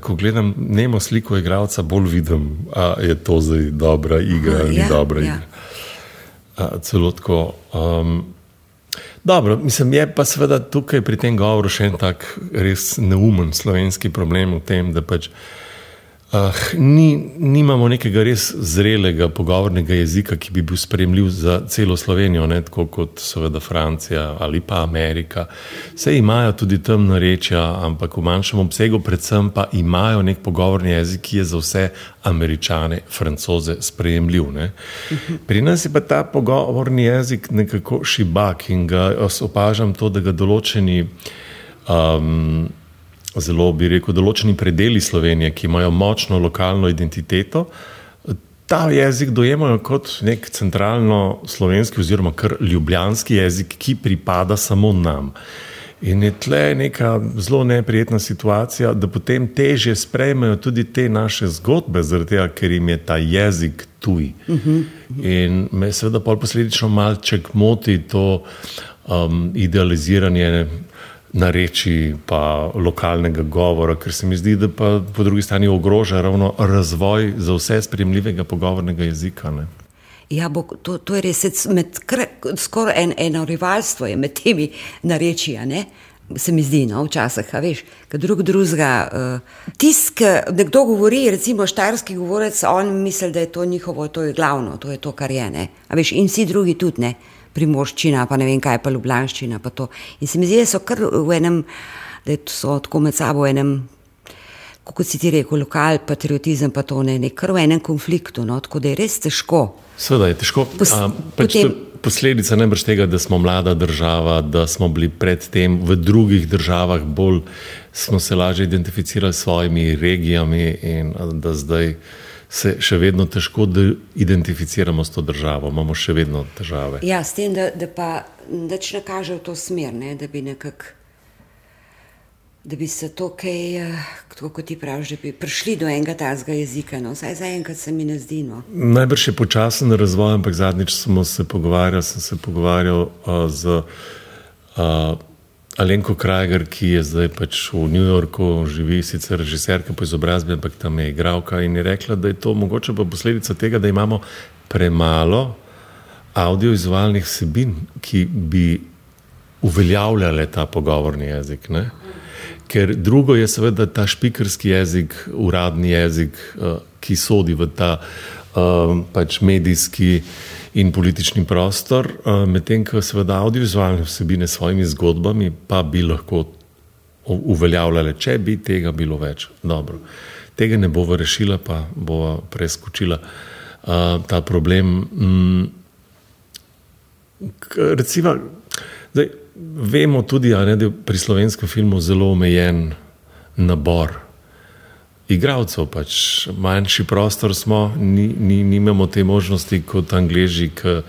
Speaker 1: ko gledam nemo sliko igralca, bolj vidim, da je to zdaj dobra igra ali ja, ni dobra ja. igra. Celo tako. Um, dobro, mislim, je pa seveda tukaj pri tem govoru še en tak res neumen slovenski problem v tem, da pač. Uh, ni, nimamo nekega res zrelega pogovornega jezika, ki bi bil sprejemljiv za celo Slovenijo, ne, tako kot seveda Francija ali pa Amerika. Vse imajo tudi tam narečja, ampak v manjšem obsegu, predvsem pa imajo nek pogovorni jezik, ki je za vse američane, francoze sprejemljiv. Ne. Pri nas je pa ta pogovorni jezik nekako šibak in ga opažam to, da ga določeni. Um, zelo, bi rekel, določeni predeli Slovenije, ki imajo močno lokalno identiteto, ta jezik dojemajo kot nek centralno slovenski oziroma kar ljubljanski jezik, ki pripada samo nam. In je tle neka zelo neprijetna situacija, da potem teže sprejmejo tudi te naše zgodbe, tega, ker jim je ta jezik tuj. Uh -huh. In me seveda posledično malček moti to um, idealiziranje nareči pa lokalnega govora, ker se mi zdi, da pa po drugi strani ogroža ravno razvoj za vse spremljivega pogovornega jezika. Ne?
Speaker 2: Ja, bo, to, to je res skoraj en, eno rivalstvo med temi narečji. Se mi zdi, no, včasih, veš, kad drug drugega. Uh, tisk, nekdo govori, recimo štajerski govorec, on misli, da je to njihovo, to je glavno, to je to, kar je. Veš, in vsi drugi tudi ne primorščina, pa ne vem kaj, pa ljubljanščina. Pa in se mi zdi, da so kar v enem, da so tako med sabo v enem, kot si ti rekel, lokal, patriotizem, pa to ne, ne kar v enem konfliktu, no, tako da je res težko.
Speaker 1: Sveda je težko. Pos, A, pač potem, posledica najbrž tega, da smo mlada država, da smo bili predtem v drugih državah bolj, smo se lažje identificirali s svojimi regijami in da zdaj se še vedno težko identificiramo s to državo, imamo še vedno težave.
Speaker 2: Ja, s tem, da, da pa neč ne kaže v to smer, ne, da bi nekako. Da bi se to, kaj, eh, tako kot ti praviš, da bi prišli do enega tazga jezika, no, vsaj zaenkrat se mi ne zdi. No.
Speaker 1: Najbrž je počasen razvoj, ampak zadnjič smo se pogovarjali, sem se pogovarjal uh, z uh, Alenko Krajger, ki je zdaj pač v New Yorku, živi sicer režiserka po izobrazbi, ampak tam je igralka in je rekla, da je to mogoče pa posledica tega, da imamo premalo audiovizualnih sebin, ki bi uveljavljale ta pogovorni jezik. Ne? Ker drugo je seveda ta špikarski jezik, uradni jezik, uh, ki sodi v ta uh, pač medijski in politični prostor, eh, medtem ko seveda audiovizualne vsebine s svojimi zgodbami pa bi lahko uveljavljale, če bi tega bilo več. Dobro. Tega ne bo rešila, pa bo preskočila uh, ta problem. Mm, recimo, zdaj, vemo tudi, ne, da je pri slovenskem filmu zelo omejen nabor igralcev, pač manjši prostor smo, ni, ni, nimamo te možnosti kot angliži, ki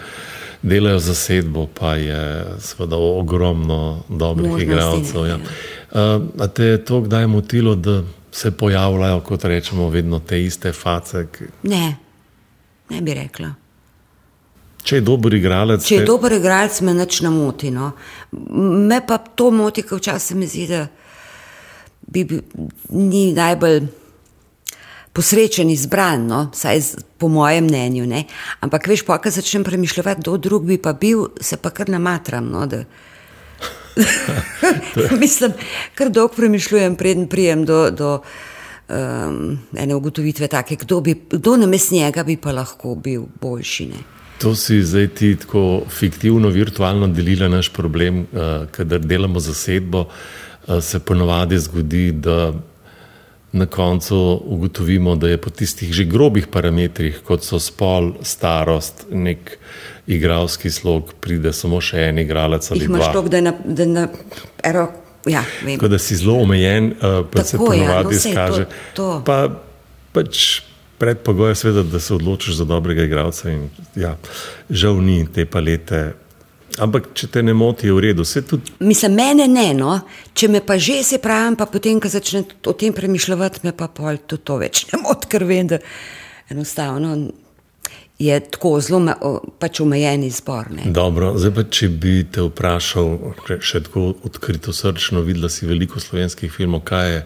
Speaker 1: delajo za sedbo, pa je seveda ogromno dobrih igralcev. Ja. Uh, a te je to kdaj motilo, da se pojavljajo, kot rečemo, vedno te iste face?
Speaker 2: Ne, ne bi rekla.
Speaker 1: Če je dober igralec.
Speaker 2: Če je te... dober igralec, me neč ne moti. No. Me pa to moti, ker včasih mi zdi, da bi, bi, ni najbolj posrečen izbran, no? saj po mojem mnenju. Ne? Ampak veš, pa kaj začnem premišljati, kdo drug bi pa bil, se pa kar namatram. No? Mislim, kar dolgo premišljujem, preden prijem do, do um, ene ugotovitve, take, kdo, bi, kdo na mestu njega bi pa lahko bil boljši. Ne?
Speaker 1: To si zdaj ti tako fiktivno, virtualno delila naš problem, uh, kadar delamo zasedbo. Uh, se ponovadi zgodi, da na koncu ugotovimo, da je po tistih že grobih parametrih, kot so spol, starost, nek igralski slog, pride samo še en igralec ali dva.
Speaker 2: Imaš to, da je na, da na ero, ja, vem.
Speaker 1: Tako da si zelo omejen, uh, pa se
Speaker 2: Tako, ja,
Speaker 1: ponovadi
Speaker 2: no, saj, to- to.
Speaker 1: Pa, pač predpogoj je, seveda, da se odločiš za dobrega igralca. In, ja, žal ni te palete. Ampak, če te ne moti, je v redu. Vse tudi
Speaker 2: Mislim, mene ne, no. če me pa že se pravim, pa potem, ko začnem o tem premišljati, me pa pol tudi to več ne moti, ker vem, da enostavno je tako zelo pač omejen izbor. Ne.
Speaker 1: dobro. Zdaj pa, če bi te vprašal, še- še tako odkrito srčno, videla si veliko slovenskih filmov, kaj je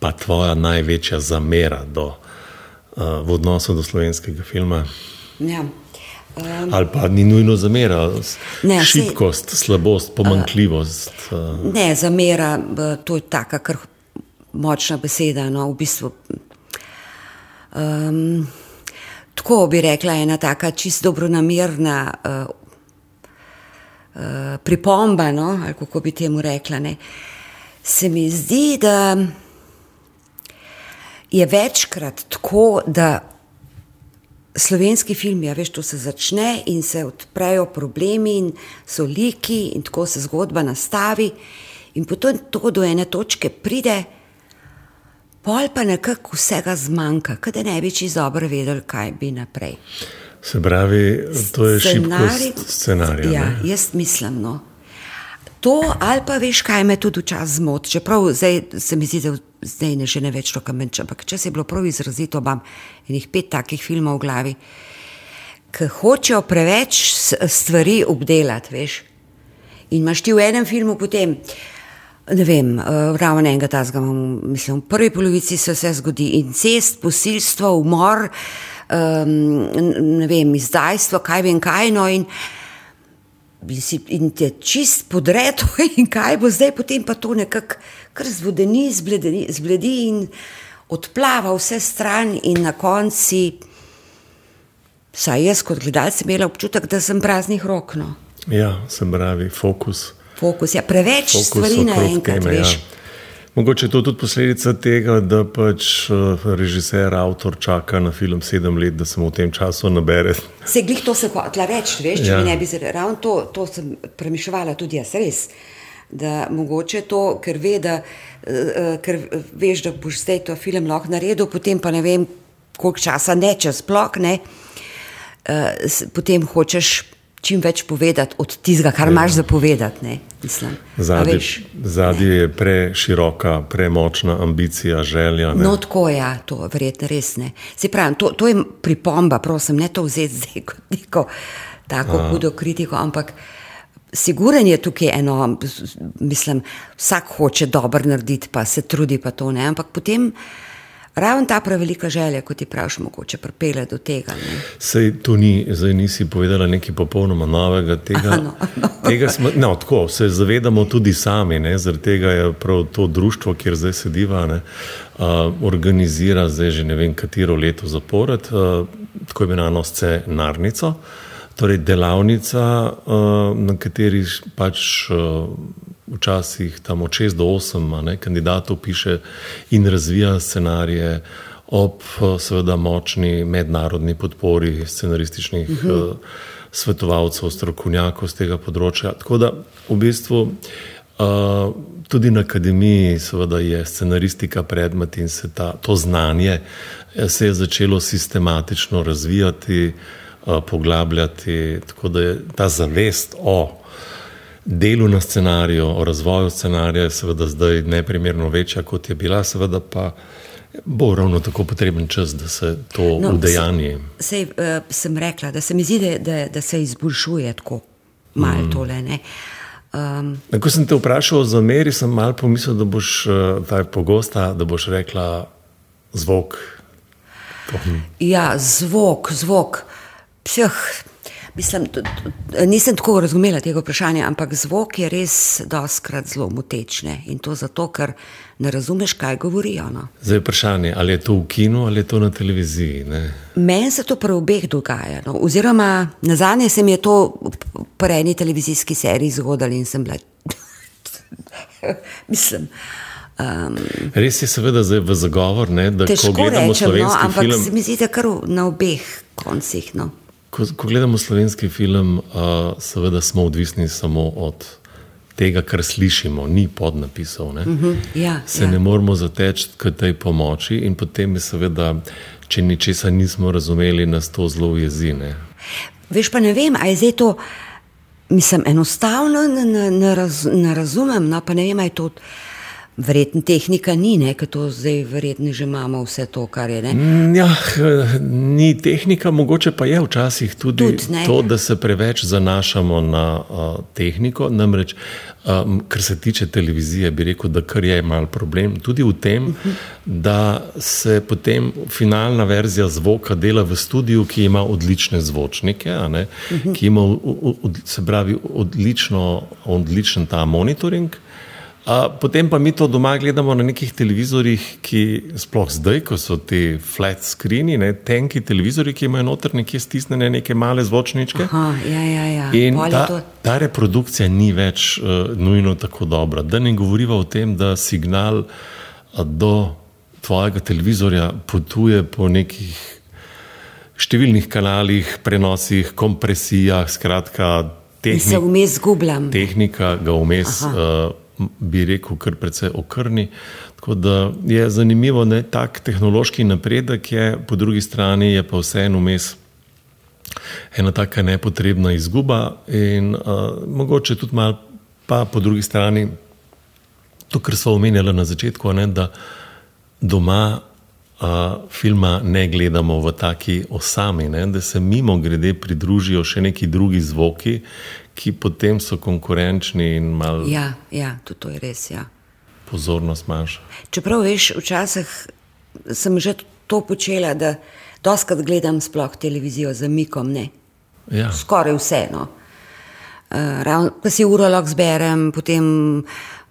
Speaker 1: pa tvoja največja zamera do, uh, v odnosu do slovenskega filma?
Speaker 2: Ja. Um,
Speaker 1: Ali pa ni nujno zamera,
Speaker 2: Ne,
Speaker 1: šibkost, slabost, pomankljivost. Uh,
Speaker 2: ne, zamera, to je taka kar močna beseda. No, v bistvu, um, tako bi rekla, ena taka čist dobronamerna uh, uh, pripomba, no, ali kako bi temu rekla. Ne. Se mi zdi, da je večkrat tako, da slovenski film, ja, veš, to se začne in se odprejo problemi, in so liki, in tako se zgodba nastavi, in potem to do ene točke pride, pol pa nekako vsega zmanjka, kaj da ne bi čisto dobro vedeli, kaj bi naprej.
Speaker 1: se pravi, to je
Speaker 2: Scenarij-
Speaker 1: šibkost scenarija.
Speaker 2: Ja,
Speaker 1: ne?
Speaker 2: jaz mislim. No. To ali pa veš, kaj me tudi včasih zmoti. Čeprav zdaj se mi zdi, da zdaj ne že ne več to kamenč, ampak če se je bilo prav izrazito, imam enih pet takih filmov v glavi, ki hočejo preveč stvari obdelati, veš. In imaš ti v enem filmu potem. Ne vem, uh, ravno enega tazga imam, mislim, v prvi polovici se vse zgodi incest, posilstvo, umor, um, ne vem, izdajstvo, kaj vem kaj, no in, in si- in te čist podreto in kaj bo zdaj, potem pa to nekako kar zvodeni, zbledi, zbledi in odplava vse stran in na konci, saj jaz kot gledalec sem imela občutek, da sem praznih rok, no.
Speaker 1: ja, se pravi, fokus.
Speaker 2: Fokus, ja, preveč
Speaker 1: fokus
Speaker 2: stvari naenkrat,
Speaker 1: teme,
Speaker 2: veš.
Speaker 1: Ja. Mogoče je to tudi posledica tega, da pač uh, režiser, avtor čaka na film sedem let, da se mu v tem času nabere.
Speaker 2: Se glih to se hotla reči, veš, če
Speaker 1: Ja.
Speaker 2: ne bi zre- ravno to, to sem premišljala tudi jaz res. Da mogoče to, ker, ve, da, uh, ker veš, da boš zdaj to film lahko naredil, potem pa ne vem, koliko časa neče sploh, ne, potem hočeš čim več povedati od tistega, kar imaš za povedati. Ne, mislim. A
Speaker 1: Zadnje,
Speaker 2: veš,
Speaker 1: zadnje je preširoka, premočna ambicija, želja. Ne?
Speaker 2: No, tako je, ja, to verjetno res ne. Se pravi, to, to je pripomba, prosim, ne to vzeti zdaj kot neko tako hudo kritiko, ampak siguren je tukaj eno, mislim, vsak hoče dobro narediti, pa se trudi pa to ne, ampak potem ravno ta prevelika želja, kot ti praviš, mogoče pripelje do tega. Ne.
Speaker 1: Sej to ni, zdaj nisi povedala nekaj popolnoma novega. Tega,
Speaker 2: Aha, no, no.
Speaker 1: tega smo, no, tako, se zavedamo tudi sami, ne, zaradi tega je prav to društvo, kjer zdaj sediva, ne, uh, organizira zdaj že ne vem katero leto zapored, uh, tako imenovano scenarnico. Torej, delavnica, uh, na kateri pač uh, včasih tam od 6 do 8 a ne, kandidatov piše in razvija scenarije ob seveda močni mednarodni podpori scenarističnih uh -huh. uh, svetovalcev, strokovnjakov z tega področja. Tako da v bistvu uh, tudi na akademiji seveda je scenaristika predmet in se ta, to znanje eh, se je začelo sistematično razvijati, uh, poglabljati, tako da je ta zavest o delu na scenariju, o razvoju scenarija je seveda zdaj neprimerno večja, kot je bila, seveda pa bo ravno tako potreben čas, da se to no, udejanje.
Speaker 2: Sej uh, sem rekla, da se mi zdi, da, da, da se izboljšuje tako malo mm. tole. Ne. Um,
Speaker 1: Ko sem te vprašal o zameri, sem malo pomislil, da boš uh, pogosta, da boš rekla zvok. To,
Speaker 2: Ja, zvok, zvok. Psih, mislim, t- t- nisem tako razumela tega vprašanja, ampak zvok je res doskrat zelo motečne in to zato, ker ne razumeš, kaj govorijo. No.
Speaker 1: Zdaj je vprašanje, ali je to v kinu ali je to na televiziji. Ne?
Speaker 2: Meni se to pri obeh dogaja. No. Oziroma, na zadnje se mi je to pri eni televizijski seriji zgodilo in sem bila. mislim. Um,
Speaker 1: Res je seveda zdaj v zagovor, ne, da ko
Speaker 2: težko
Speaker 1: gledamo
Speaker 2: rečem, no,
Speaker 1: slovenski
Speaker 2: ampak
Speaker 1: film.
Speaker 2: se mi zdi, da kar v- na obeh koncih. No.
Speaker 1: Ko, ko gledamo slovenski film, uh, seveda smo odvisni samo od tega, kar slišimo, ni podnapisov. Ne? Uh
Speaker 2: -huh, ja,
Speaker 1: Se
Speaker 2: ja.
Speaker 1: ne moramo zateči k tej pomoči, in potem je seveda, če ničesar nismo razumeli, nas to zelo jezine.
Speaker 2: Veš pa ne vem, ali je zdaj to, mislim, enostavno ne, ne, ne, raz, ne razumem, no pa ne vem, ali je to. Verjetno tehnika ni, ker to zdaj verjetno že imamo vse to, kar je. Ne?
Speaker 1: Ja, ni tehnika, mogoče pa je včasih tudi, tudi to, da se preveč zanašamo na uh, tehniko. Namreč, um, kar se tiče televizije, bi rekel, da kar je mal problem tudi v tem, uh -huh. da se potem finalna verzija zvoka dela v studiu, ki ima odlične zvočnike, uh -huh. ki ima od, se pravi odlično, odličen ta monitoring. Potem pa mi to doma gledamo na nekih televizorjih, ki sploh zdaj, ko so ti flat screeni, ne, tenki televizori, ki imajo noter nekje stisnjene neke male zvočničke.
Speaker 2: Aha, ja, ja, ja.
Speaker 1: In ta, ta reprodukcija ni več uh, nujno tako dobra. Da ne govorimo o tem, da signal uh, do tvojega televizorja potuje po nekih številnih kanalih, prenosih, kompresijah, skratka, tehnik,
Speaker 2: se vmes zgubljam.
Speaker 1: Tehnika ga vmes bi rekel, kar precej okrni. Tako da je zanimivo, da tak tehnološki napredek, je, po drugi strani je pa vseeno vmes ena taka nepotrebna izguba in uh, mogoče tudi malo, pa po drugi strani to, kar smo omenjali na začetku, ne, da doma. Uh, filma ne gledamo v taki osami, ne, da se mimo grede pridružijo še neki drugi zvoki, ki potem so konkurenčni in malo.
Speaker 2: Ja, ja, tudi to je res. Ja.
Speaker 1: Pozornost manjša.
Speaker 2: Čeprav veš, včasih sem že to počela, da doskrat gledam sploh televizijo za mikom.
Speaker 1: Ja.
Speaker 2: Skoraj vseeno. Uh, pa si urolog zberem, potem,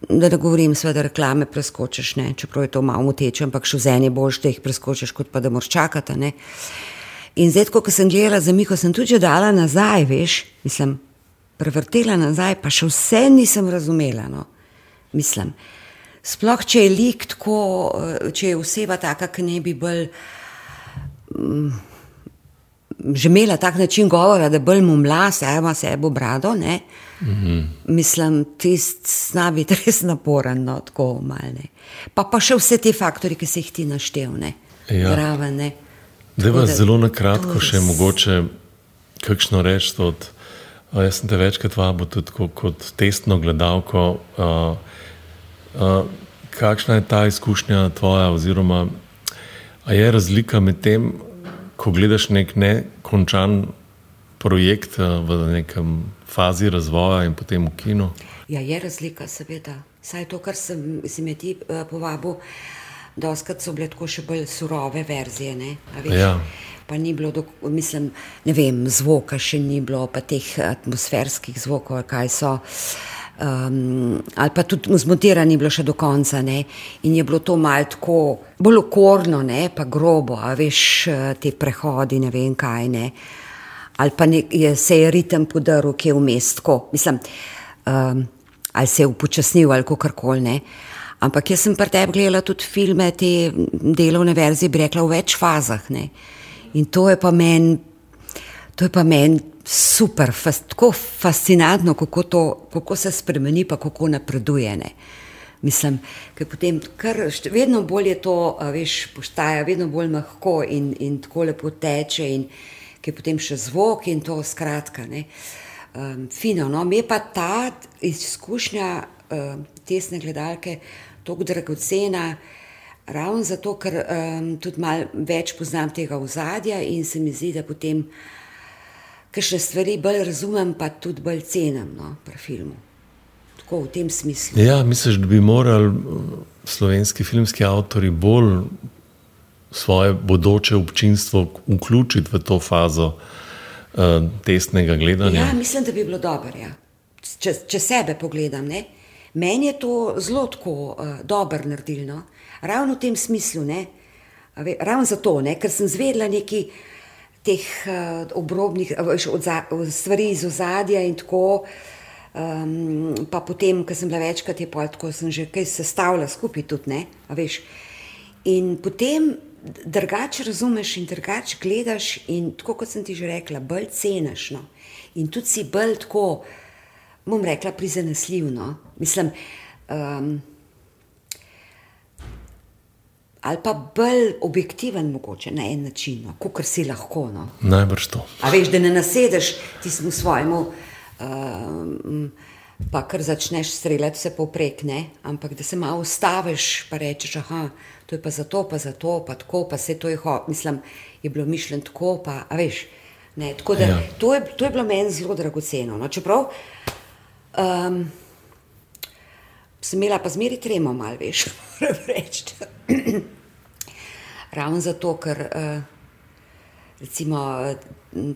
Speaker 2: da ne govorim, da reklame preskočiš, ne? čeprav je to malo moteče, ampak še v eni boš, da jih preskočiš, kot pa da moraš čakati. Ne? In zdaj, ko sem gledala za miko, sem tudi dala nazaj, veš, mislim, prevrtela nazaj, pa še vse nisem razumela. No. Mislim, sploh če je lik tako, eh, če je oseba taka, ki ne bi bolj. Um, Že imela tak način govora, da bolj mu mlase, a ima sebo brado. Mm -hmm. Mislim, tisti zna biti res naporen, no, tako malne. Pa pa še vse te faktori, ki se jih ti naštevne.
Speaker 1: Ja.
Speaker 2: Zraven.
Speaker 1: Da vas zelo na kratko res... še mogoče kakšno reči od Jaz sem te večkrat vabil tudi kot, kot testno gledalko. Uh, uh, kakšna je ta izkušnja tvoja, oziroma je razlika med tem, ko gledaš nek nekončan projekt uh, v nekem fazi razvoja in potem v kinu?
Speaker 2: Ja, je razlika, seveda. Saj to, kar sem, si me ti uh, povabil, doskrat so bile tako še bolj surove verzije.
Speaker 1: Ja
Speaker 2: pa ni bilo, do, mislim, ne vem, zvoka še ni bilo, pa teh atmosferskih zvokov, kaj so. Um, ali pa tudi zmontirani je bilo še do konca, ne? in je bilo to malo tako, bolj okorno, ne? pa grobo, a veš, te prehodi, ne vem kaj. Ne? Ali pa ne, je, se je ritem podaril, ki je v mestu, mislim, um, ali se je upočasnil, ali kako koli. Ampak jaz sem pri tebi gledala tudi filme, te delovne verzije, bi rekla, v več fazah. Ne? In to je pa meni, to je pa meni super, fas, tako fascinantno, kako, to, kako se spremeni, pa kako napreduje. Ne. Mislim, ker potem kar, vedno bolj je to, veš, postaja, vedno bolj lahko in, in tako lepo teče, in ki je potem še zvok in to skratka. Ne. Um, fino, no, mi je pa ta izkušnja uh, tesne gledalke tako dragocena. Ravno zato, ker um, tudi malo več poznam tega ozadja in se mi zdi, da potem kakšne stvari bolj razumem, pa tudi bolj cenim no, pri filmu. Tako v tem smislu.
Speaker 1: Ja, misliš, da bi morali slovenski filmski avtori bolj svoje bodoče občinstvo vključiti v to fazo uh, testnega gledanja?
Speaker 2: Ja, mislim, da bi bilo dobro. Ja. Če, če sebe pogledam, ne? meni je to zelo tako uh, dobro naredilno ravno v tem smislu, ne, ravno zato, ne, ker sem zvedla nekaj teh uh, obrobnih uh, stvari iz ozadja in tako. Um, pa potem, ko sem bila večkrat, je pa tako, sem že kaj sestavila skupaj tudi, ne, veš. In potem drugače razumeš in drugače gledaš in tako kot sem ti že rekla, bolj ceniš. No. In tudi si bolj tako, bom rekla, prizanesljivno. Mislim, um, ali pa bolj objektiven, mogoče na en način, no, kot si lahko. No.
Speaker 1: Najbrž to.
Speaker 2: A veš, da ne nasedeš tistemu svojemu. Um, Pa kar začneš streljati vse povprek, ne? ampak da se malo ustaviš, pa rečeš, da je pa zato, pa zato, pa tako, pa vse to je, ho, mislim, je bilo mišljeno tako. Pa, veš, tako da, ja. to, je, to je bilo meni zelo dragoceno. No? Čeprav um, sem imela pa zmeri tremo, malo veš, moram reči. Ravno zato, ker. Uh, recimo,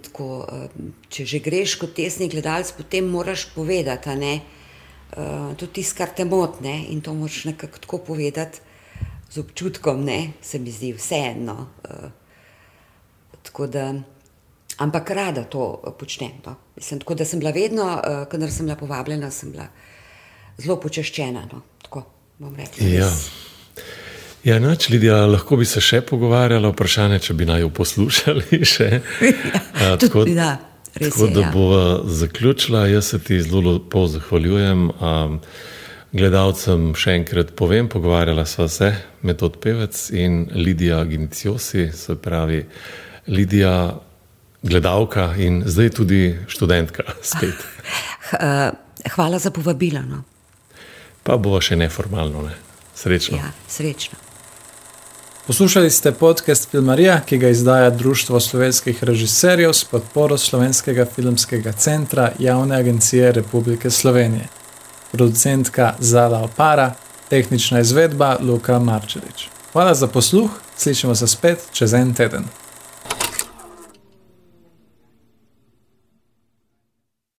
Speaker 2: tako, če že greš kot tesni gledalec, potem moraš povedati, ne, tudi tisto, kar te motne in to moraš nekako tako povedati z občutkom, ne, se mi zdi vseeno. Tako da, ampak rada to počnem. No. Mislim, tako da sem bila vedno, kadar sem bila povabljena, sem bila zelo počaščena. No. Tako bom rekla.
Speaker 1: Ja. Ja, noč, Lidija, lahko bi se še pogovarjala, vprašanje, če bi naj jo poslušali.
Speaker 2: ja, tako, da,
Speaker 1: tako
Speaker 2: je,
Speaker 1: da
Speaker 2: ja.
Speaker 1: bo zaključila. Jaz se ti zelo lepo zahvaljujem. Um, gledalcem še enkrat povem, pogovarjala sva se Metod Pevec in Lidija Giniciosi, se pravi Lidija, gledalka in zdaj tudi študentka spet.
Speaker 2: Hvala za povabilo. No.
Speaker 1: Pa bo še neformalno, ne? Srečno.
Speaker 2: Ja, srečno.
Speaker 3: Poslušali ste podcast Filmarija, ki ga izdaja Društvo slovenskih režiserjev s podporo Slovenskega filmskega centra Javne agencije Republike Slovenije. Producentka Zala Opara, tehnična izvedba Luka Marčelič. Hvala za posluh, slišimo se spet čez en teden.